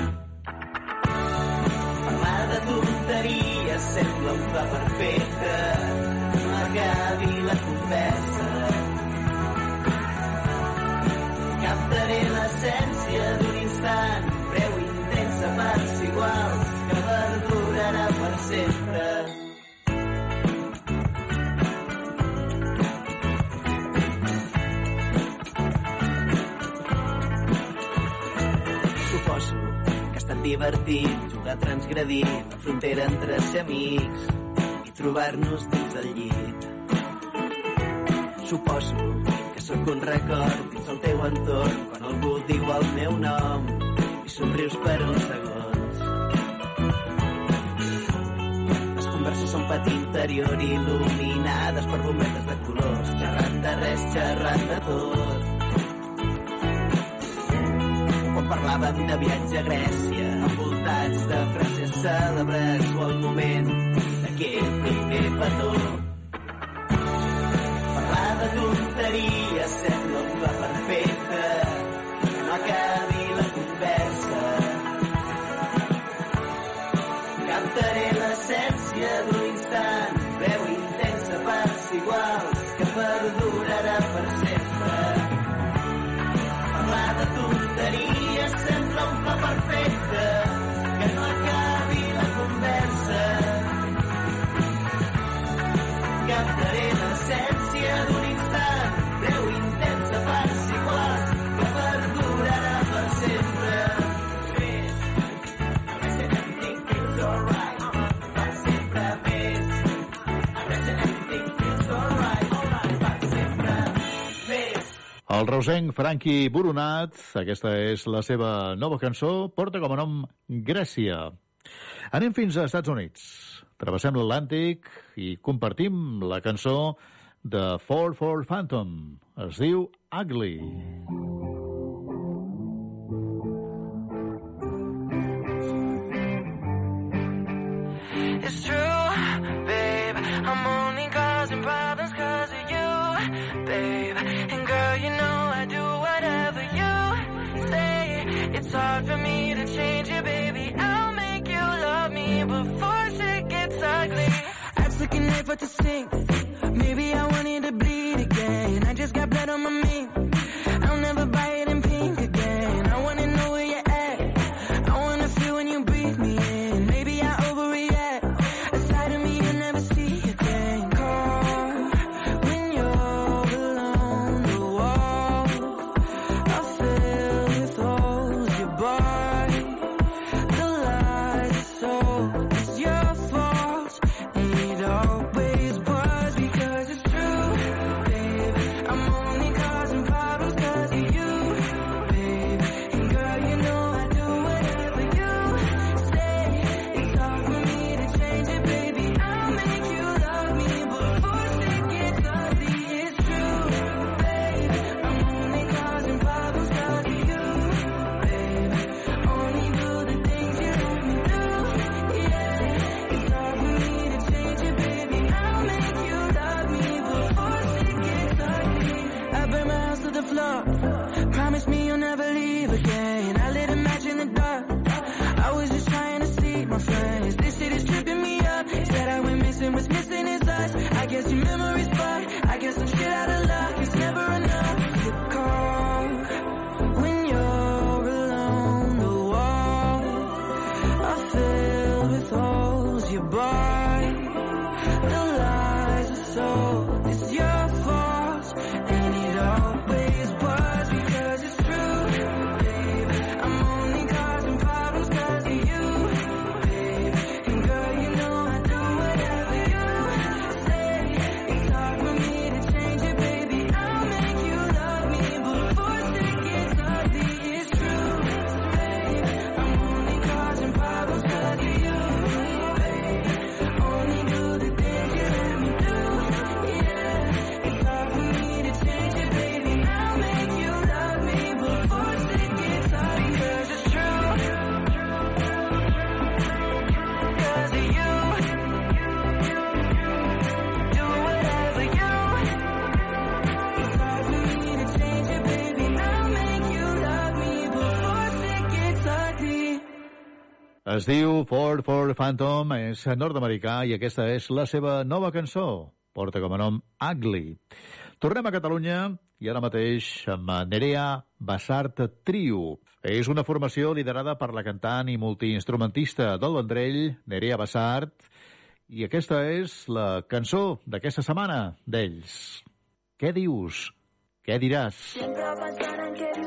Parlar de tonteries sembla un pla perfecte, no acabi la conversa. Captaré l'essència divertit jugar a transgredir la frontera entre ser amics i trobar-nos dins el llit. Suposo que sóc un record dins el teu entorn quan algú diu el meu nom i somrius per uns segons. Les converses són pati interior il·luminades per bombetes de colors, xerrant de res, xerrant de tot. Parlàvem de viatge a Grècia, envoltats de frases cèlebres o el moment d'aquell primer petó. Parlar de tonteries El rosenc Franqui Boronat, aquesta és la seva nova cançó, porta com a nom Grècia. Anem fins als Estats Units. Travessem l'Atlàntic i compartim la cançó de 44 Phantom. Es diu Ugly. It's true, babe. I'm only causing problems cause of babe. And girl, you know I do whatever you say. It's hard for me to change you, baby. I'll make you love me before shit gets ugly. I took a knife at the sink. Maybe I wanted to bleed again. I just got blood on my mink. Es diu Ford Ford Phantom, és nord-americà i aquesta és la seva nova cançó. Porta com a nom Ugly. Tornem a Catalunya i ara mateix amb Nerea Bassart Trio. És una formació liderada per la cantant i multiinstrumentista del Vendrell, Nerea Bassart, i aquesta és la cançó d'aquesta setmana d'ells. Què dius? Què diràs? Sempre pensaran que dius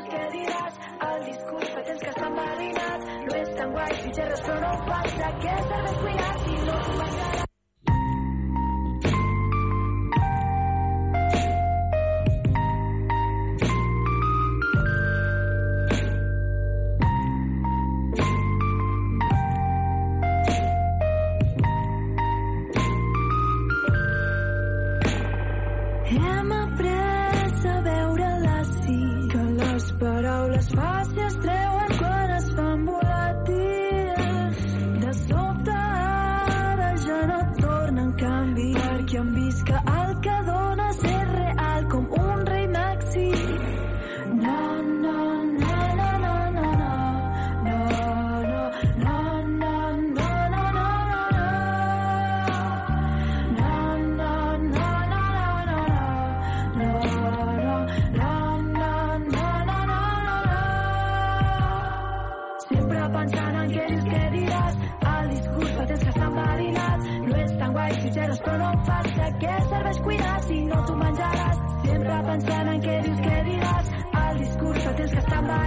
guai, i xerres però no ho faig, de què serveix cuinar-se?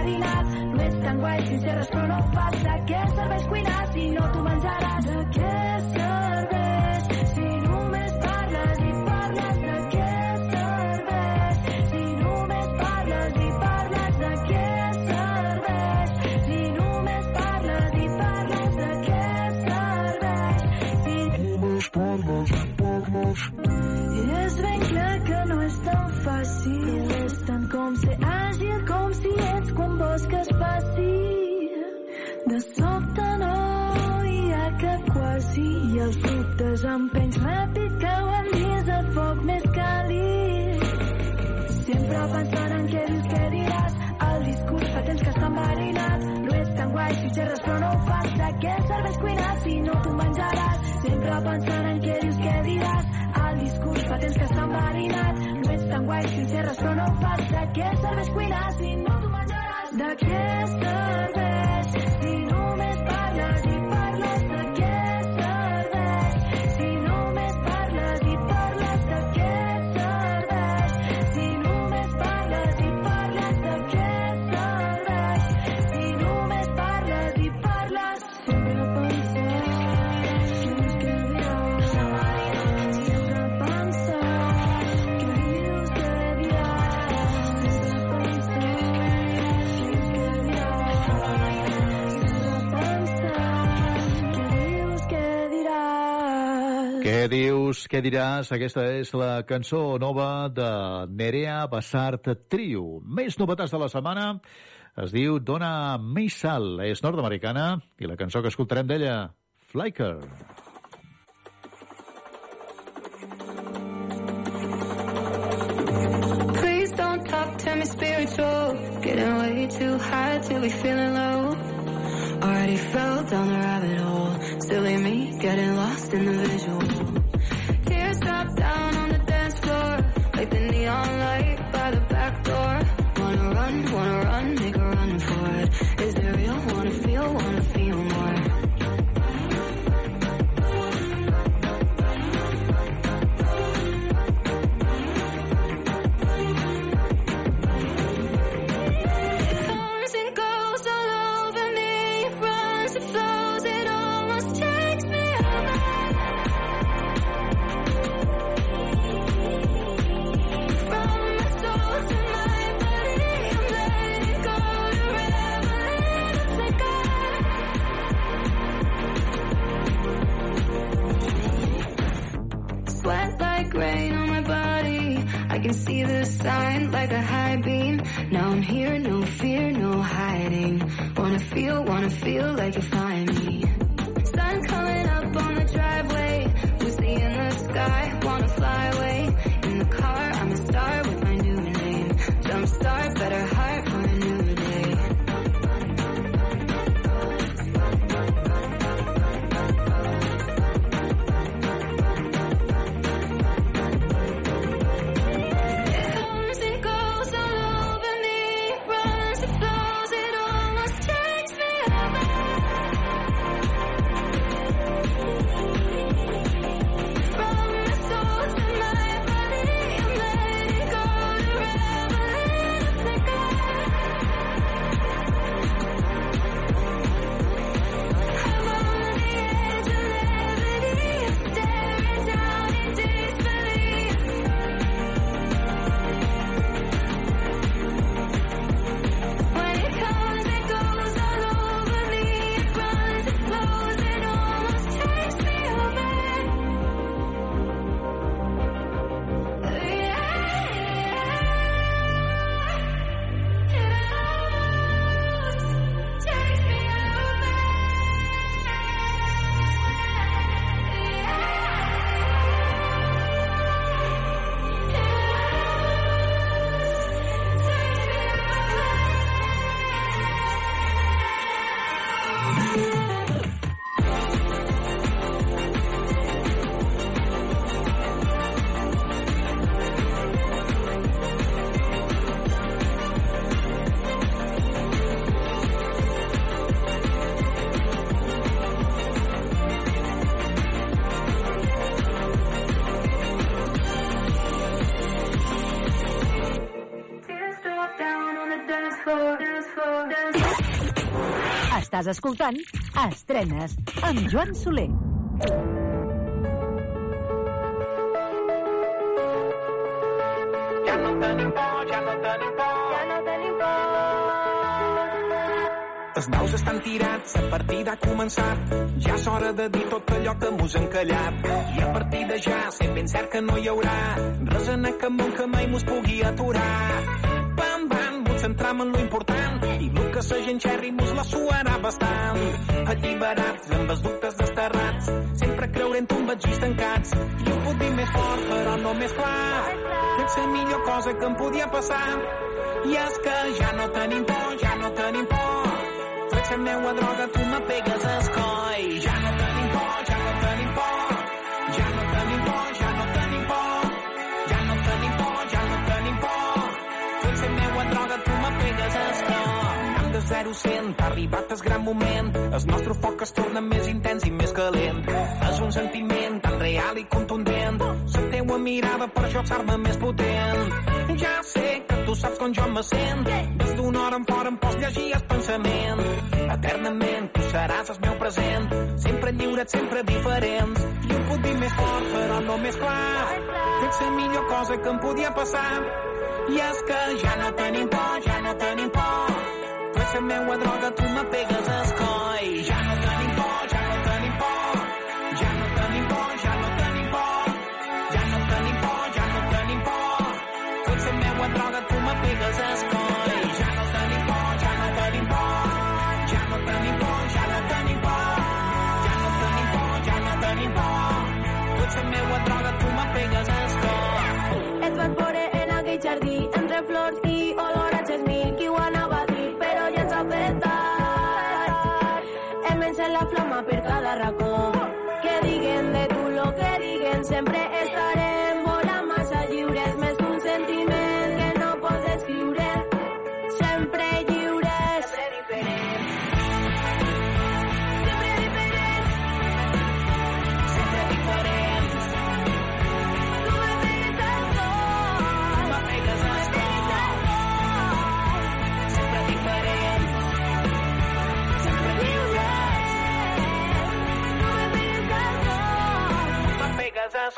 marinat. No és tan guai si serres però no passa. Que serveix cuinar si no t'ho menjaràs? Eh, Aquest què diràs? Aquesta és la cançó nova de Nerea Bassart Trio. Més novetats de la setmana. Es diu Dona Meisal. és nord-americana, i la cançó que escoltarem d'ella, Flyker. Please don't talk to me spiritual Getting way too high till we feeling low Already fell down the rabbit hole Silly me getting lost in the visual like the neon light by the back door. Wanna run, wanna run, make a run for it. Is it real? Wanna wanna feel like you're fine. Estàs escoltant Estrenes amb Joan Soler. Ja no tenim por, ja no tenim por. Ja no tenim por. Els daus estan tirats, la partida ha començat. Ja és hora de dir tot allò que mos han callat. I a partir de ja sé ben cert que no hi haurà res en aquest món que mai mos pugui aturar. Pam, pam, vull centrar-me en lo important que sa gent xerri mos la suarà bastant. Alliberats, amb els dubtes desterrats, sempre creurem un batxís tancats. I ho puc dir més fort, però no més clar. Tens la millor cosa que em podia passar. I és que ja no tenim por, ja no tenim por. Trets la meua droga, tu me pegues el coll. Ja no tenim coll. Hem de 0 a 100, ha arribat el gran moment. El nostre foc es torna més intens i més calent. És un sentiment tan real i contundent. La teua mirada per això s'arma més potent. Ja sé que tu saps com jo me sent. Des d'una hora en fora em pots llegir el pensament. Eternament tu seràs el meu present. Sempre lliure, sempre diferents. I ho puc dir més fort, però no més clar. Tu ets la millor cosa que em podia passar. I és que ja no tenim por, ja no tenim por fent meua droga, tu me pegues escoi. Jo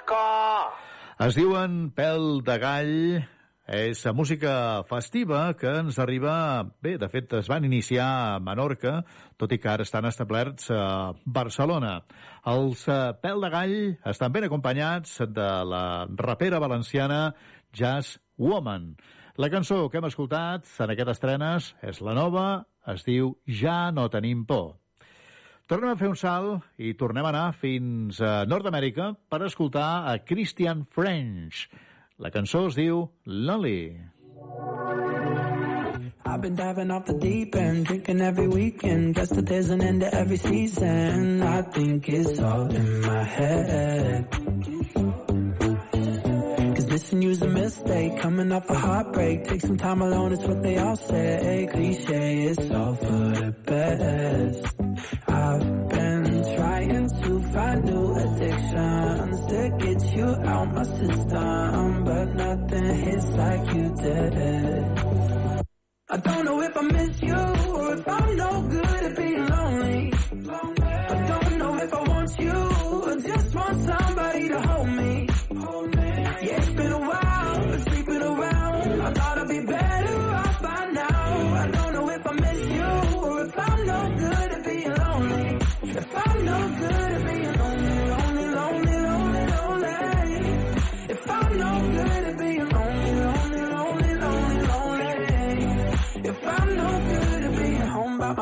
Cor. Es diuen Pèl de Gall, és la música festiva que ens arriba... Bé, de fet, es van iniciar a Menorca, tot i que ara estan establerts a Barcelona. Els eh, Pèl de Gall estan ben acompanyats de la rapera valenciana Jazz Woman. La cançó que hem escoltat en aquest estrenes és la nova, es diu Ja no tenim por. Tornem a fer un salt i tornem a anar fins a Nord-Amèrica per escoltar a Christian French. La cançó es diu Lonely. I've been diving off the deep end, drinking every weekend. Guess that there's an end to every season. I think it's all in my head. Missing you's a mistake, coming off a heartbreak. Take some time alone, it's what they all say. Cliche, it's all for the best. I've been trying to find new addictions to get you out my system, but nothing hits like you did. I don't know if I miss you or if I'm no good at being lonely. I don't know if I want you or just want somebody to hold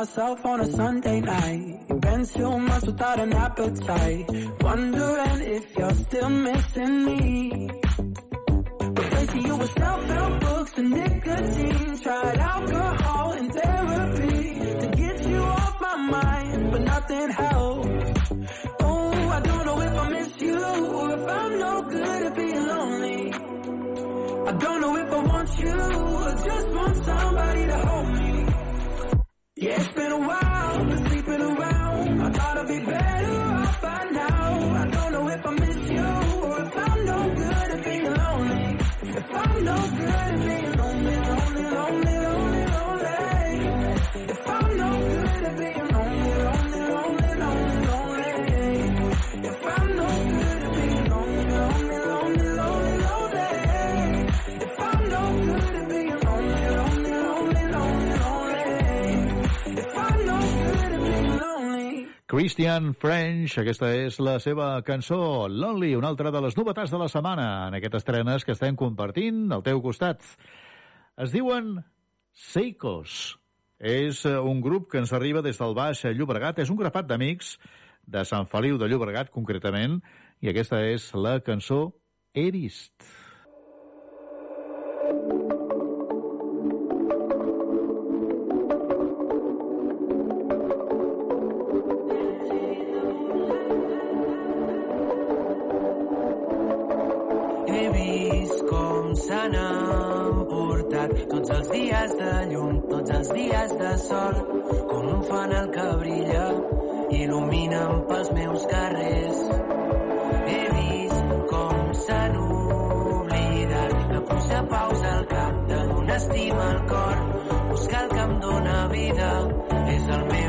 myself on a Sunday night. Been two months without an appetite. Wondering if you're still missing me. Replacing you with self-help books and nicotine. Tried alcohol and therapy to get you off my mind, but nothing helps. Oh, I don't know if I miss you or if I'm no good at being lonely. I don't know if I want you or just want somebody to hold me. Yeah, it's been a while, been sleeping around. I thought I'd be better Christian French, aquesta és la seva cançó, Lonely, una altra de les novetats de la setmana en aquestes estrenes que estem compartint al teu costat. Es diuen Seikos. És eh, un grup que ens arriba des del Baix Llobregat. És un grapat d'amics de Sant Feliu de Llobregat, concretament, i aquesta és la cançó Erist. se s'han portat tots els dies de llum, tots els dies de sol, com un fanal que brilla, il·lumina'm pels meus carrers. He vist com s'han oblidat la pluja pausa al cap de donar estima al cor, buscar el que em dóna vida és el meu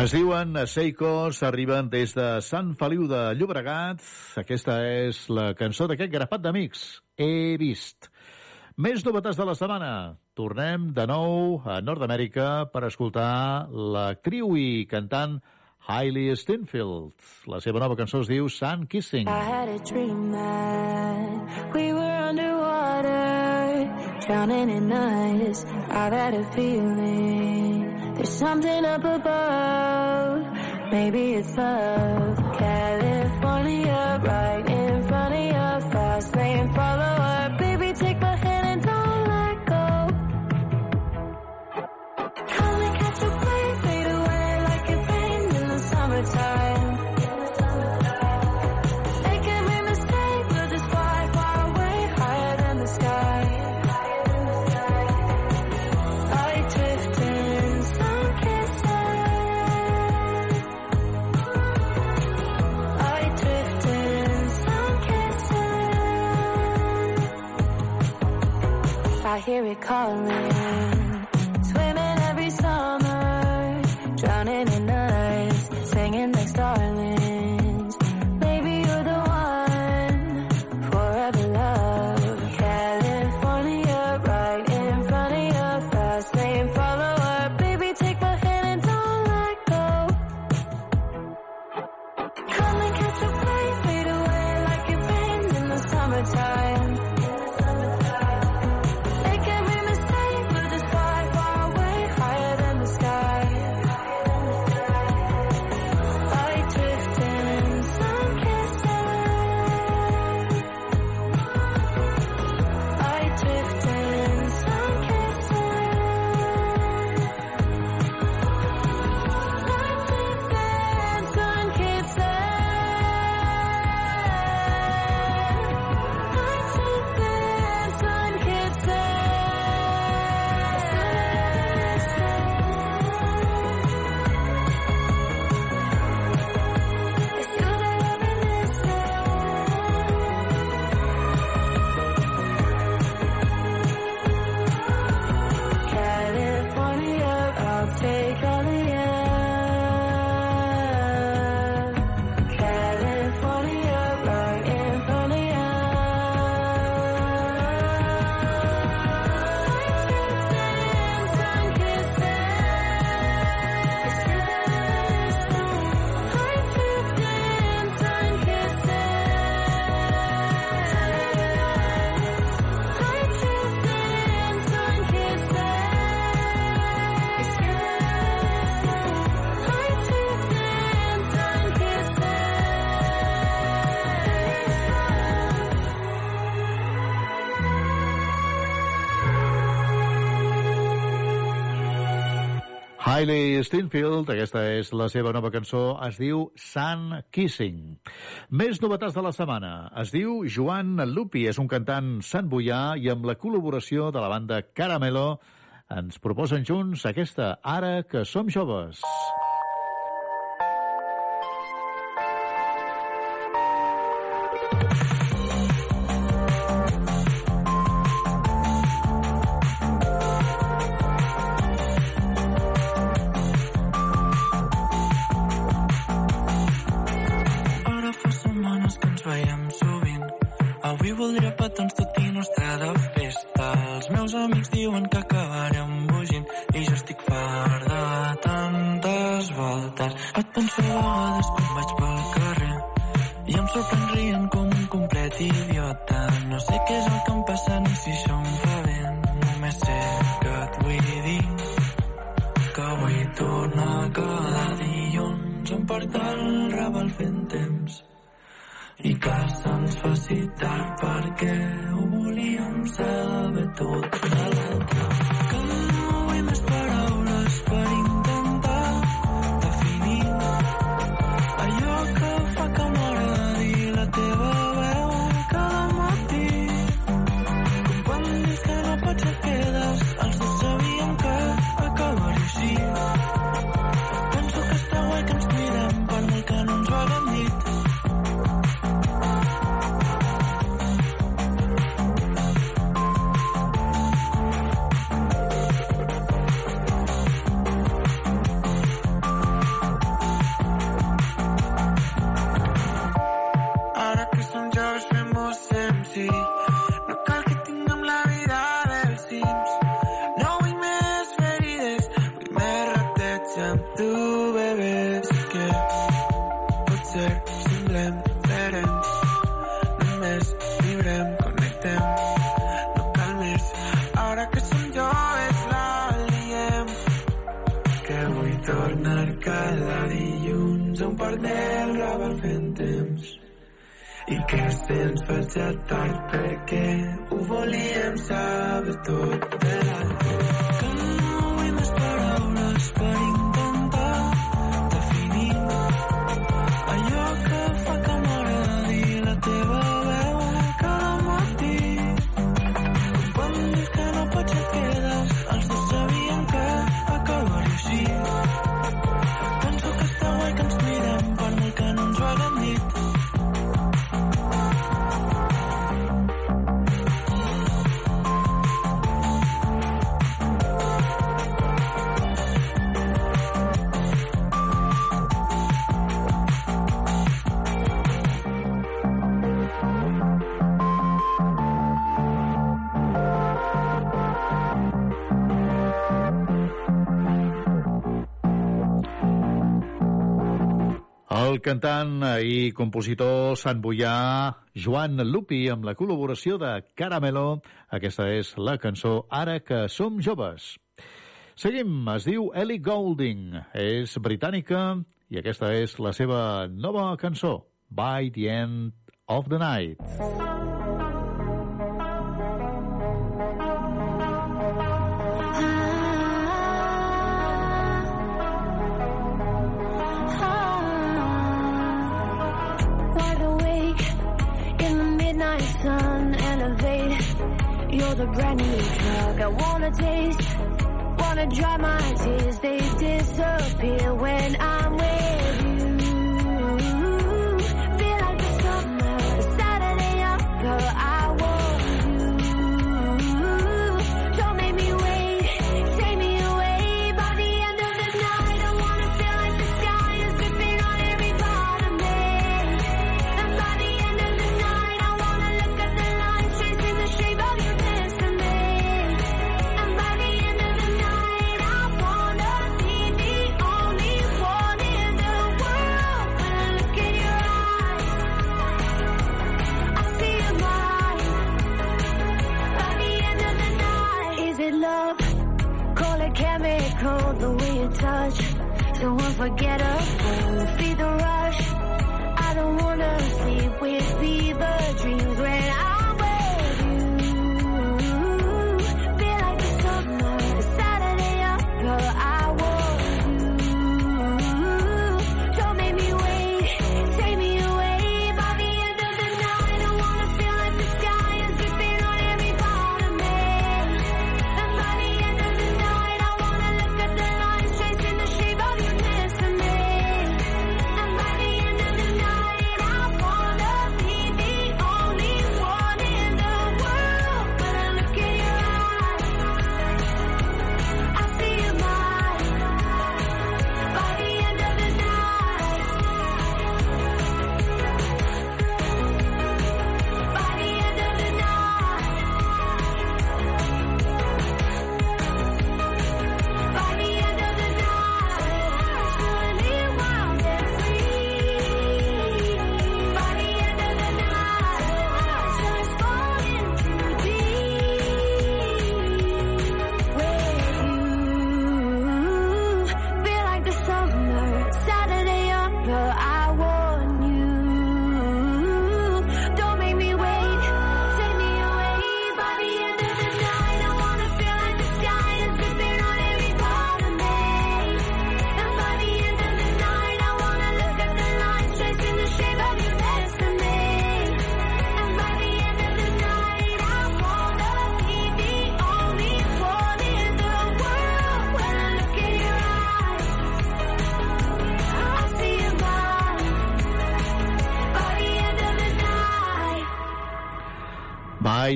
Es diuen Seikos, arriben des de Sant Feliu de Llobregat. Aquesta és la cançó d'aquest grapat d'amics. He vist. Més novetats de la setmana. Tornem de nou a Nord-Amèrica per escoltar la i cantant Hailey Steinfeld. La seva nova cançó es diu Sun Kissing. I had a dream that we were underwater Drowning in ice I've had a feeling There's something up above, maybe it's love. hear it calling. Swimming every summer, drowning in the ice, singing like starlings. Stinfield, aquesta és la seva nova cançó, es diu Sun Kissing. Més novetats de la setmana. Es diu Joan Lupi, és un cantant santboià i amb la col·laboració de la banda Caramelo ens proposen junts aquesta Ara que som joves. Ara que som joves. podré a petons tot i no està de necessitat perquè ho volíem saber tot de l'altre. despertat tard perquè ho volíem saber tot. cantant i compositor santboià Joan Lupi amb la col·laboració de Caramelo. Aquesta és la cançó Ara que som joves. Seguim, es diu Ellie Goulding, és britànica i aquesta és la seva nova cançó, By the End of the Night. midnight sun, elevate. You're the brand new drug I wanna taste. Wanna dry my tears, they disappear when I'm with you. forget us.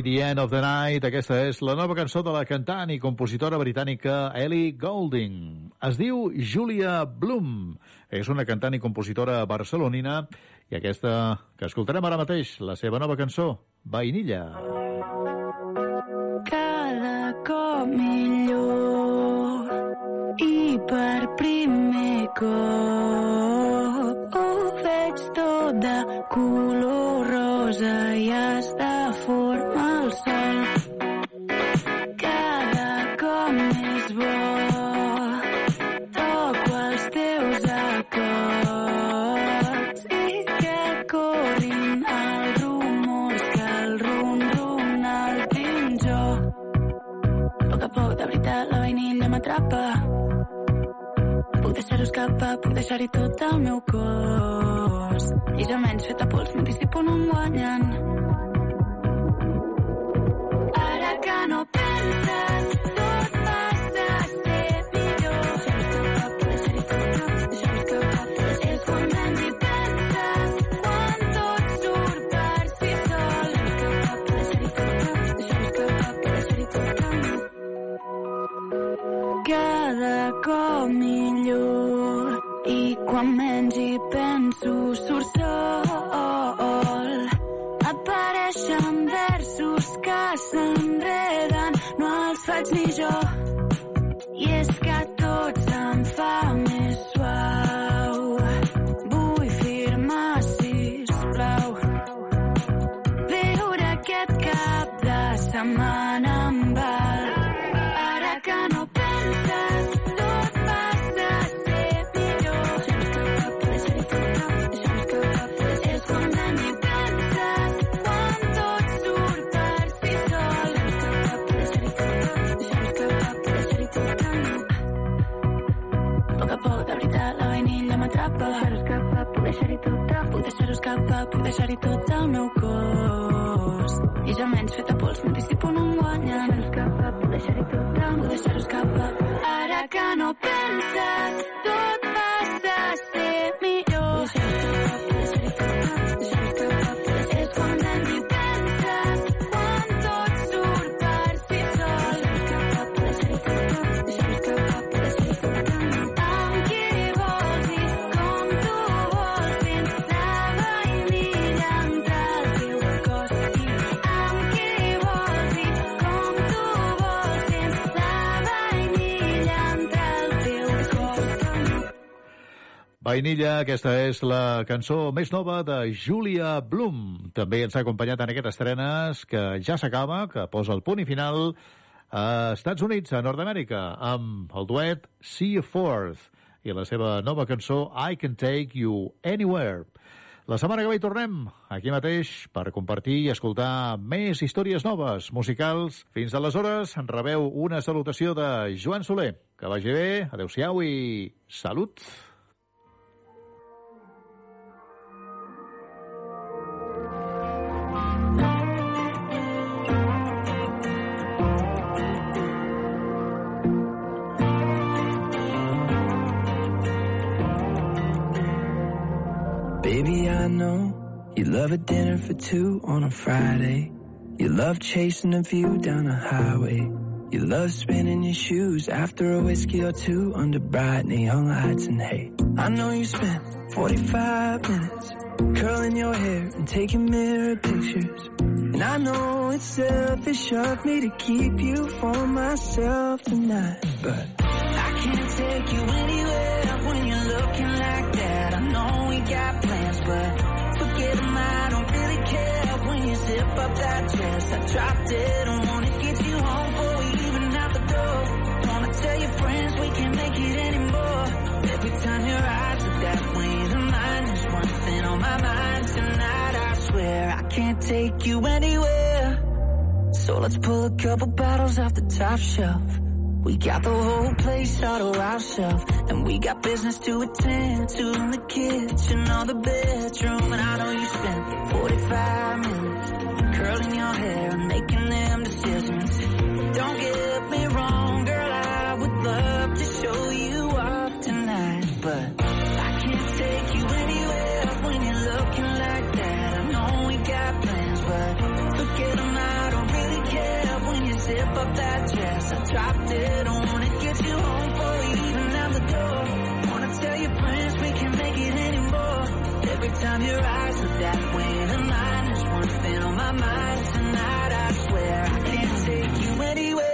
The End of the Night. Aquesta és la nova cançó de la cantant i compositora britànica Ellie Goulding. Es diu Julia Bloom. És una cantant i compositora barcelonina i aquesta que escoltarem ara mateix, la seva nova cançó, Vainilla. Cada cop millor i per primer cop ho veig tot de color rosa i està forma el sol. Cada cop més bo toco els teus acords i que corrin els rumors que el rum-rum el tinc jo. A poc a poc, de veritat, la vainilla m'atrapa. Puc deixar-ho escapar, puc deixar-hi tot el meu cos. I ja menys fet a pols, m'anticipo no em guanyen. Faig ni jo i és que tot se'm fa més suau vull firmar sisplau viure aquest cap de setmana vainilla m'atrapa. Deixar-ho escapar, puc deixar-hi tot Puc deixar-ho escapar, puc deixar-hi tot el meu cos. I ja menys fet a pols, m'anticipo no em guanyen. Deixar-ho escapar, puc deixar-hi tot Puc deixar-ho escapar. Ara que no penses, tot Vainilla, aquesta és la cançó més nova de Julia Bloom. També ens ha acompanyat en aquestes estrenes que ja s'acaba, que posa el punt i final a Estats Units, a Nord-Amèrica, amb el duet See Forth i la seva nova cançó I Can Take You Anywhere. La setmana que ve hi tornem, aquí mateix, per compartir i escoltar més històries noves, musicals. Fins aleshores, en rebeu una salutació de Joan Soler. Que vagi bé, adeu-siau i salut! I know you love a dinner for two on a Friday. You love chasing a view down a highway. You love spinning your shoes after a whiskey or two under bright neon lights and hey. I know you spent 45 minutes curling your hair and taking mirror pictures. And I know it's selfish of me to keep you for myself tonight, but I can't take you anywhere when you're looking like that. I know we got but forget 'em. I don't really care when you zip up that dress. I dropped it. I wanna get you home before we even out the door. Wanna tell your friends we can't make it anymore. Every time your eyes look that way, the mind is one thing on my mind tonight. I swear I can't take you anywhere. So let's pull a couple bottles off the top shelf. We got the whole place all to ourselves. And we got business to attend to in the kitchen or the bedroom. And I know you spent 45 minutes curling your hair and making them decisions. Don't get me wrong, girl, I would love up that dress, I dropped it. I wanna get you home before we even out the door. Wanna tell your friends we can't make it anymore. Every time your eyes look that way, and mine is one thing on my mind tonight. I swear I can't take you anywhere.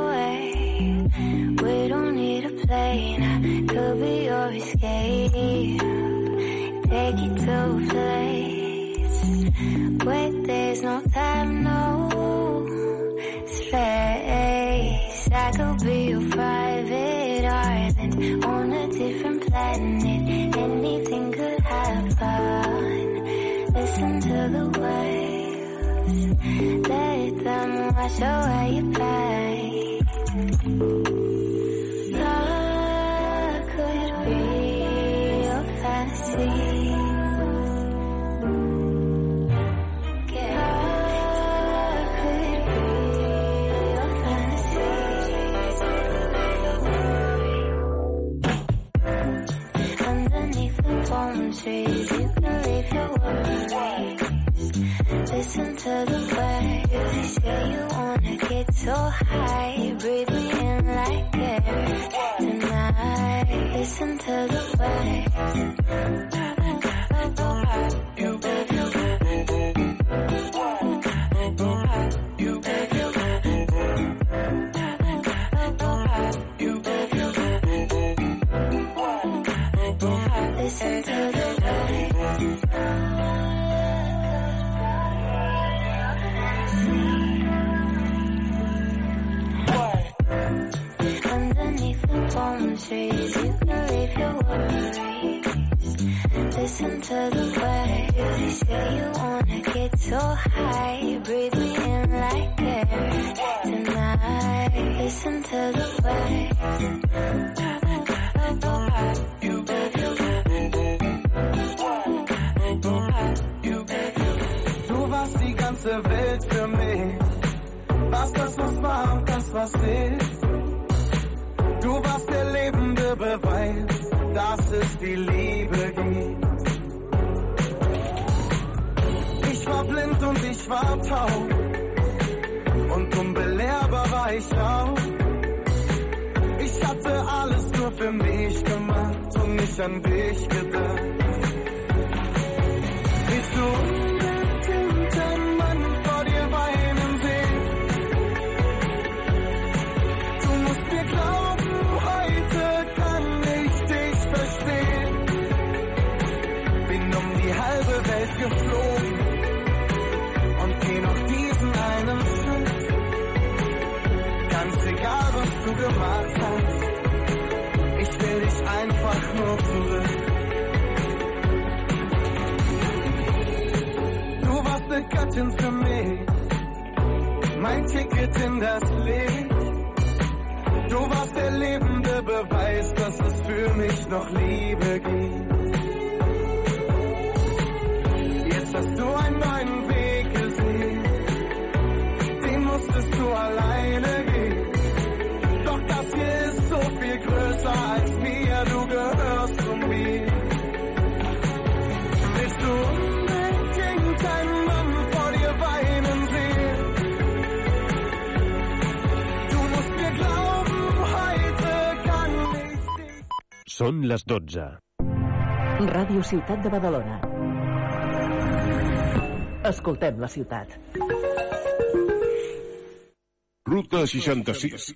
escape. Take you to a place where there's no time, no space. I could be your private island on a different planet. Anything could happen. Listen to the waves. Let them wash away your pain. So high. Breathe me in like air. Listen to the waves. Listen to the waves. Say you wanna get so high. Breathe me in like air tonight. Listen to the Du warst die ganze Welt für mich. Was das, was war und das, was ist. Du warst der lebende Beweis, dass es die Liebe und ich war taub. Und unbelehrbar war ich auch. Ich hatte alles nur für mich gemacht und nicht an dich gedacht. Göttin für mich, mein Ticket in das Licht. Du warst der lebende Beweis, dass es für mich noch Liebe gibt. Jetzt hast du einen neuen Són les 12. Ràdio Ciutat de Badalona. Escoltem la ciutat. Ruta 66.